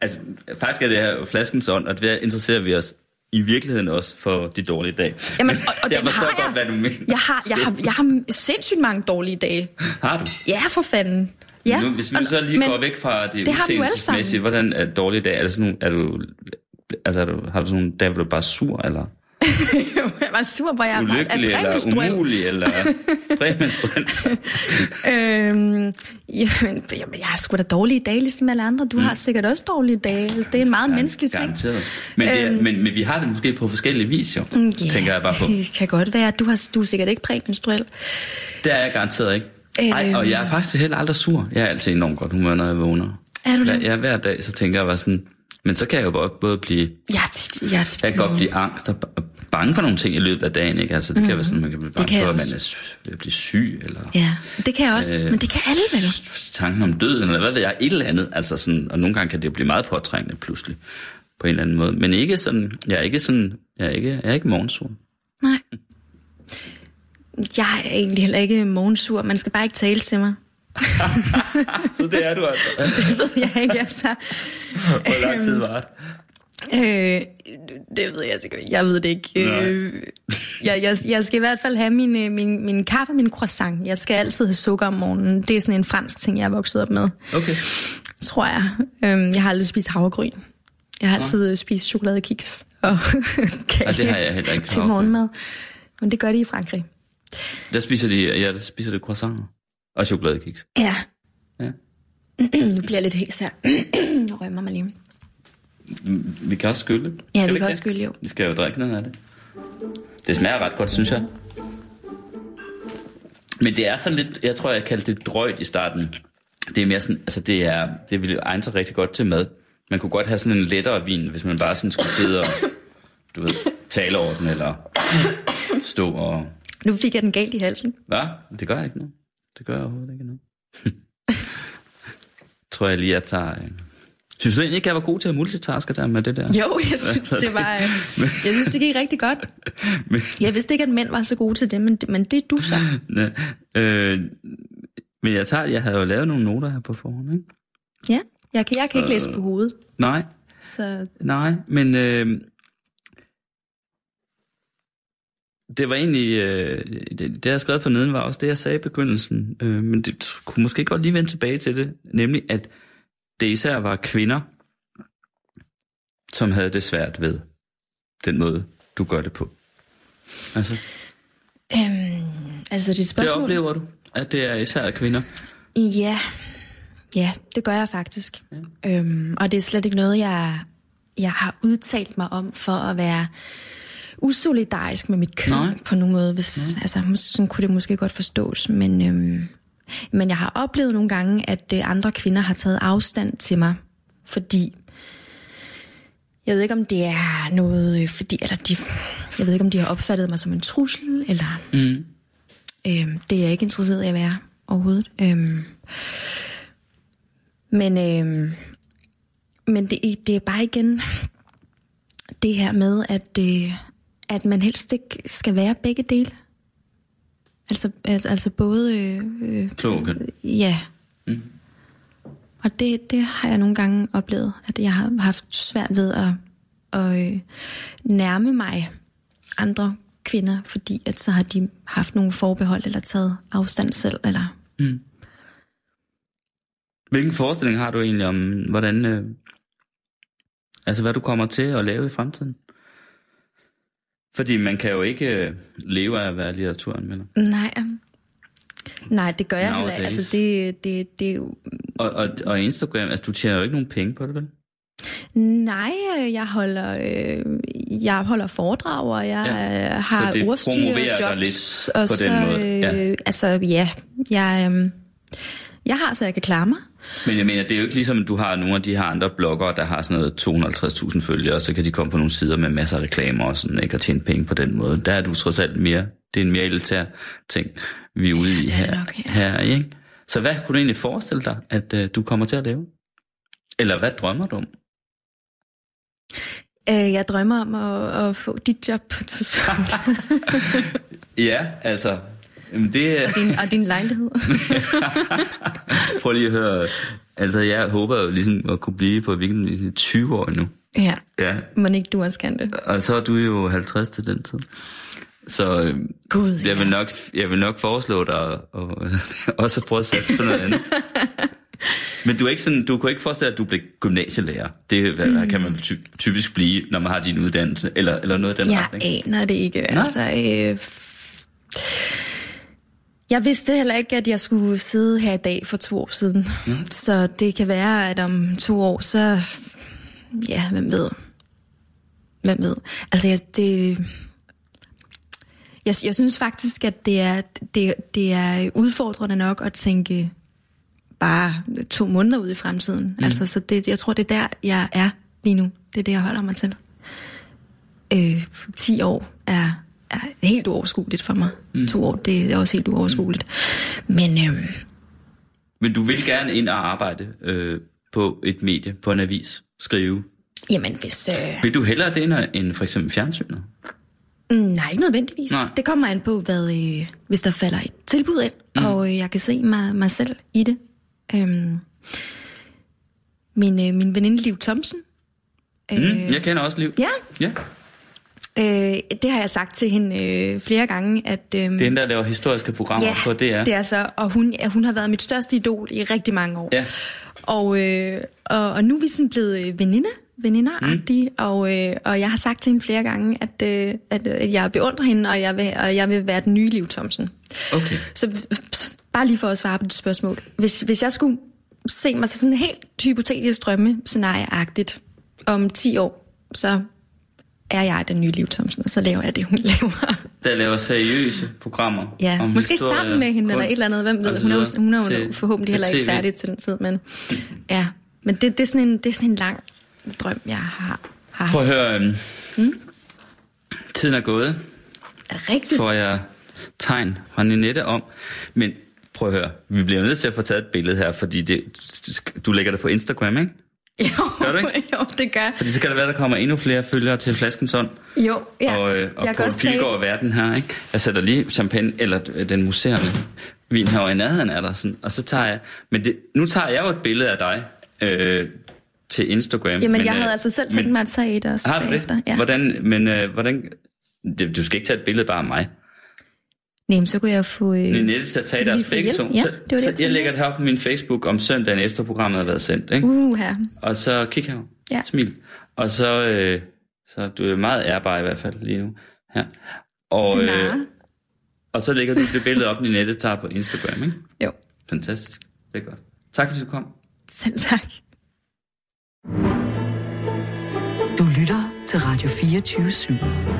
Altså, faktisk er det her flaskens ånd, og der interesserer vi os i virkeligheden også for de dårlige dage. Jamen, og, og jeg forstår har jeg. godt, hvad du mener. Jeg har, jeg, har, jeg har sindssygt mange dårlige dage. Har du? Ja, for fanden. Ja. Nu, hvis vi og- så lige men- går væk fra det, det udseendelsesmæssige, hvordan er dårlige dage? Er, det sådan er du, altså er du, har du sådan nogle dage, hvor du er bare sur, eller var sur, hvor jeg ulykkelig, eller præmenstruel. umulig, eller præmenstruel? Øhm, jamen, jamen, jeg har sgu da dårlige dage, ligesom alle andre. Du mm. har sikkert også dårlige dage. Altså, Det er en meget menneskelig ting. Men, det er, Øhm. men, men vi har det måske på forskellige vis, jo, Ja, tænker jeg bare på. Det kan godt være. Du, har, du er sikkert ikke præmenstruel. Det er jeg garanteret ikke. Ej, og jeg er faktisk heller aldrig sur. Jeg er altid enormt godt humør, når jeg vågner. Er du det? Ja, hver dag, så tænker jeg bare sådan... Men så kan jeg jo både, både blive... Jeg er tit, jeg tit Jeg kan godt blive angst og bange for nogle ting i løbet af dagen, ikke? Altså, det kan være sådan, man kan blive bange kan for, at man er sy- vil blive syg, eller Ja, det kan jeg også. Øh. men det kan alle vel. tanken om døden, eller hvad ved jeg, et eller andet. Altså sådan, og nogle gange kan det jo blive meget påtrængende pludselig, på en eller anden måde. Men ikke sådan, jeg er ikke sådan, jeg er ikke, jeg er ikke morgensur. Nej. Jeg er egentlig heller ikke morgensur. Man skal bare ikke tale til mig. Så det er du altså. Det ved jeg ikke, altså. Hvor lang tid var det? Øh, det ved jeg sikkert ikke. Jeg ved det ikke. Øh, jeg, jeg, jeg skal i hvert fald have min, øh, min, min kaffe og min croissant. Jeg skal altid have sukker om morgenen. Det er sådan en fransk ting, jeg er vokset op med, Okay. tror jeg. Øh, jeg har aldrig spist havregryn. Jeg har altid øh, spist chokoladekiks og kage Ja, det har jeg heller ikke. til morgenmad. Men det gør de i Frankrig. Der spiser de, ja, der spiser de croissanter. Og chokoladekiks. Ja. Ja. nu bliver jeg lidt hæs her. nu rømmer mig lige. Vi kan også skylle. Ja, Skal vi kan også skylle, jo. Vi skal jo drikke noget af det. Det smager ret godt, synes jeg. Men det er sådan lidt, jeg tror, jeg kaldte det drøjt i starten. Det er mere sådan, altså det er, det ville egne sig rigtig godt til mad. Man kunne godt have sådan en lettere vin, hvis man bare sådan skulle sidde og, du ved, tale over den, eller stå og... Nu fik jeg den galt i halsen. Hvad? Det gør ikke noget. Det gør overhovedet ikke noget. tror jeg lige, jeg tager... øh. Synes du egentlig ikke, jeg var god til at multitaske der med det der? Jo, jeg synes, det var... øh, Jeg synes, det gik rigtig godt. Jeg vidste ikke, at mænd var så gode til det, men, men det er du så. ne, øh, men jeg, tager, jeg havde jo lavet nogle noter her på forhånd, ikke? Ja, jeg kan, jeg kan ikke læse på hovedet. Nej, Så nej, men øh, det var egentlig, øh, det, det jeg skrev for neden var også det, jeg sagde i begyndelsen, øh, men det kunne måske godt lige vende tilbage til det, nemlig at det især var kvinder, som havde det svært ved den måde, du gør det på. Altså, øhm, altså dit det spørgsmål... oplever du, at det er især kvinder. Ja, ja, det gør jeg faktisk. Ja. Øhm, og det er slet ikke noget, jeg, jeg har udtalt mig om for at være usolidarisk med mit køn Nej. på nogen måde. Hvis, altså, mås- sådan kunne det måske godt forstås. Men, øhm, men jeg har oplevet nogle gange, at øh, andre kvinder har taget afstand til mig, fordi jeg ved ikke, om det er noget, øh, fordi, eller de, jeg ved ikke, om de har opfattet mig som en trussel, eller Mm. Øhm, det er jeg ikke interesseret i at være overhovedet. Øhm, men øhm, men det, det er bare igen det her med, at, øh, at man helst ikke skal være begge dele. Altså, altså, altså både... Øh, øh, Klog køn. Ja. Mm. Og det, det har jeg nogle gange oplevet, at jeg har haft svært ved at, at øh, nærme mig andre kvinder, fordi at så har de haft nogle forbehold eller taget afstand selv. Eller... Hvilken forestilling har du egentlig om, hvordan, øh, altså hvad du kommer til at lave i fremtiden? Fordi man kan jo ikke øh, leve af at være litteraturanmelder. Nej. Nej, det gør jeg heller ikke. Nowadays. Altså, det, det, det er jo... Og, og, og Instagram, altså du tjener jo ikke nogen penge på det, vel? Nej, øh, jeg holder, øh, jeg holder foredrag, og jeg Ja. har dig ordstyrerjobs. lidt og på så, den måde, ja. Øh, altså, ja, jeg, øh, jeg har, så jeg kan klare mig. Men jeg mener, det er jo ikke ligesom, at du har nogle af de her andre bloggere, der har sådan noget 250.000 følgere, og så kan de komme på nogle sider med masser af reklamer og sådan, ikke, og tjene penge på den måde. Der er du trods alt mere, det er en mere elitær ting, vi er ude i er her, det nok, ja. her, ikke? Så hvad kunne du egentlig forestille dig, at uh, du kommer til at lave? Eller hvad drømmer du om? Øh, jeg drømmer om at, at få dit job på et tidspunkt. Ja, altså, jamen det, og, din, og din lejlighed. prøv lige at høre, altså jeg håber jo ligesom at kunne blive på weekenden i 20 år nu. ja, Ja, men ikke du også kan det. og så er du jo 50 til den tid. Så øh, Gud, jeg, vil nok, jeg vil nok foreslå dig at, og, også at prøve at satse på noget andet. Men du, er ikke sådan, du kunne ikke forestille dig, at du blev gymnasielærer. Det hvad, mm. kan man ty- typisk blive, når man har din uddannelse, eller, eller noget af den Jeg retning. aner det ikke. Altså, øh, jeg vidste heller ikke, at jeg skulle sidde her i dag for to år siden. Mm. Så det kan være, at om to år, så... Ja, hvem ved? Hvem ved? Altså, jeg, det... Jeg, jeg synes faktisk, at det er, det, det er udfordrende nok at tænke bare to måneder ud i fremtiden. Mm. Altså, så det, jeg tror, det er der, jeg er lige nu. Det er det, jeg holder mig til øh, 10 år er, er helt uoverskueligt for mig. Mm. To år, det er også helt uoverskueligt. Men øh, Men du vil gerne ind og arbejde øh, på et medie, på en avis, skrive. jamen, hvis... Øh, Vil du hellere det end, end for eksempel fjernsynet? mm, nej, ikke nødvendigvis. Nej. Det kommer an på, hvad, øh, hvis der falder et tilbud ind, mm. og øh, jeg kan se mig, mig selv i det. Øhm, min, øh, min veninde Liv Thomsen, Mm, jeg kender også Liv. ja, ja. Øh, det har jeg sagt til hende øh, flere gange, at... Øh, Det er hende, der laver historiske programmer ja, på DR. det er så, og hun, ja, hun har været mit største idol i rigtig mange år. Ja. Og, øh, og, og nu er vi sådan blevet øh, veninder, veninderagtige, mm. og, øh, og jeg har sagt til hende flere gange, at, øh, at, at jeg beundrer hende, og jeg vil, og jeg vil være den nye Liv Thomsen. Okay. Så bare lige for at svare på dit spørgsmål. Hvis, hvis jeg skulle se mig sådan helt hypotetisk drømme scenarieagtigt om 10 år, så er jeg den nye Liv Thomsen, og så laver jeg det, hun laver. Der laver seriøse programmer. Ja, om måske historie, sammen med hende, eller et eller andet. Hvem ved, så hun er, hun er jo til- forhåbentlig heller ikke færdig til den tid, men ja. Men det, det, er sådan en, det er sådan en lang drøm, jeg har, har Prøv at høre, um, mm? tiden er gået, Er det rigtigt? får jeg tegn fra Ninette om. Men prøv at høre, vi bliver nødt til at få taget et billede her, fordi det, du lægger det på Instagram, ikke? Jo, Gør du ikke? jo, det gør. Fordi så kan det være, der kommer endnu flere følgere til Flaskens Ånd. Jo, ja. og, øh, og jeg tage Pilgaard er verden her, ikke? Jeg sætter lige champagne, eller øh, den museerne vin her i nærheden af dig, sådan, og så tager jeg, men det, nu tager jeg jo et billede af dig, øh, til Instagram. Jamen, men, jeg øh, havde altså selv tænkt men- mig at tage et også Har du det? Ja. Hvordan, men øh, hvordan... det- Du skal ikke tage et billede bare af mig. Nej, men så kunne jeg få... Øh, Ninette til at tage så deres begge to. Ja, så, det var det, så jeg jeg, lægger det her på min Facebook om søndagen efter programmet har været sendt. Ikke? Uh, her. Og så kig her. Ja. Smil. Og så, øh, så du er meget ærbar i hvert fald lige nu. Ja. Og, øh, og så lægger du det billede op, Ninette tager på Instagram. Ikke? Jo, Fantastisk. Det er godt. Tak fordi du kom. selv tak. Du lytter til Radio 24 /7.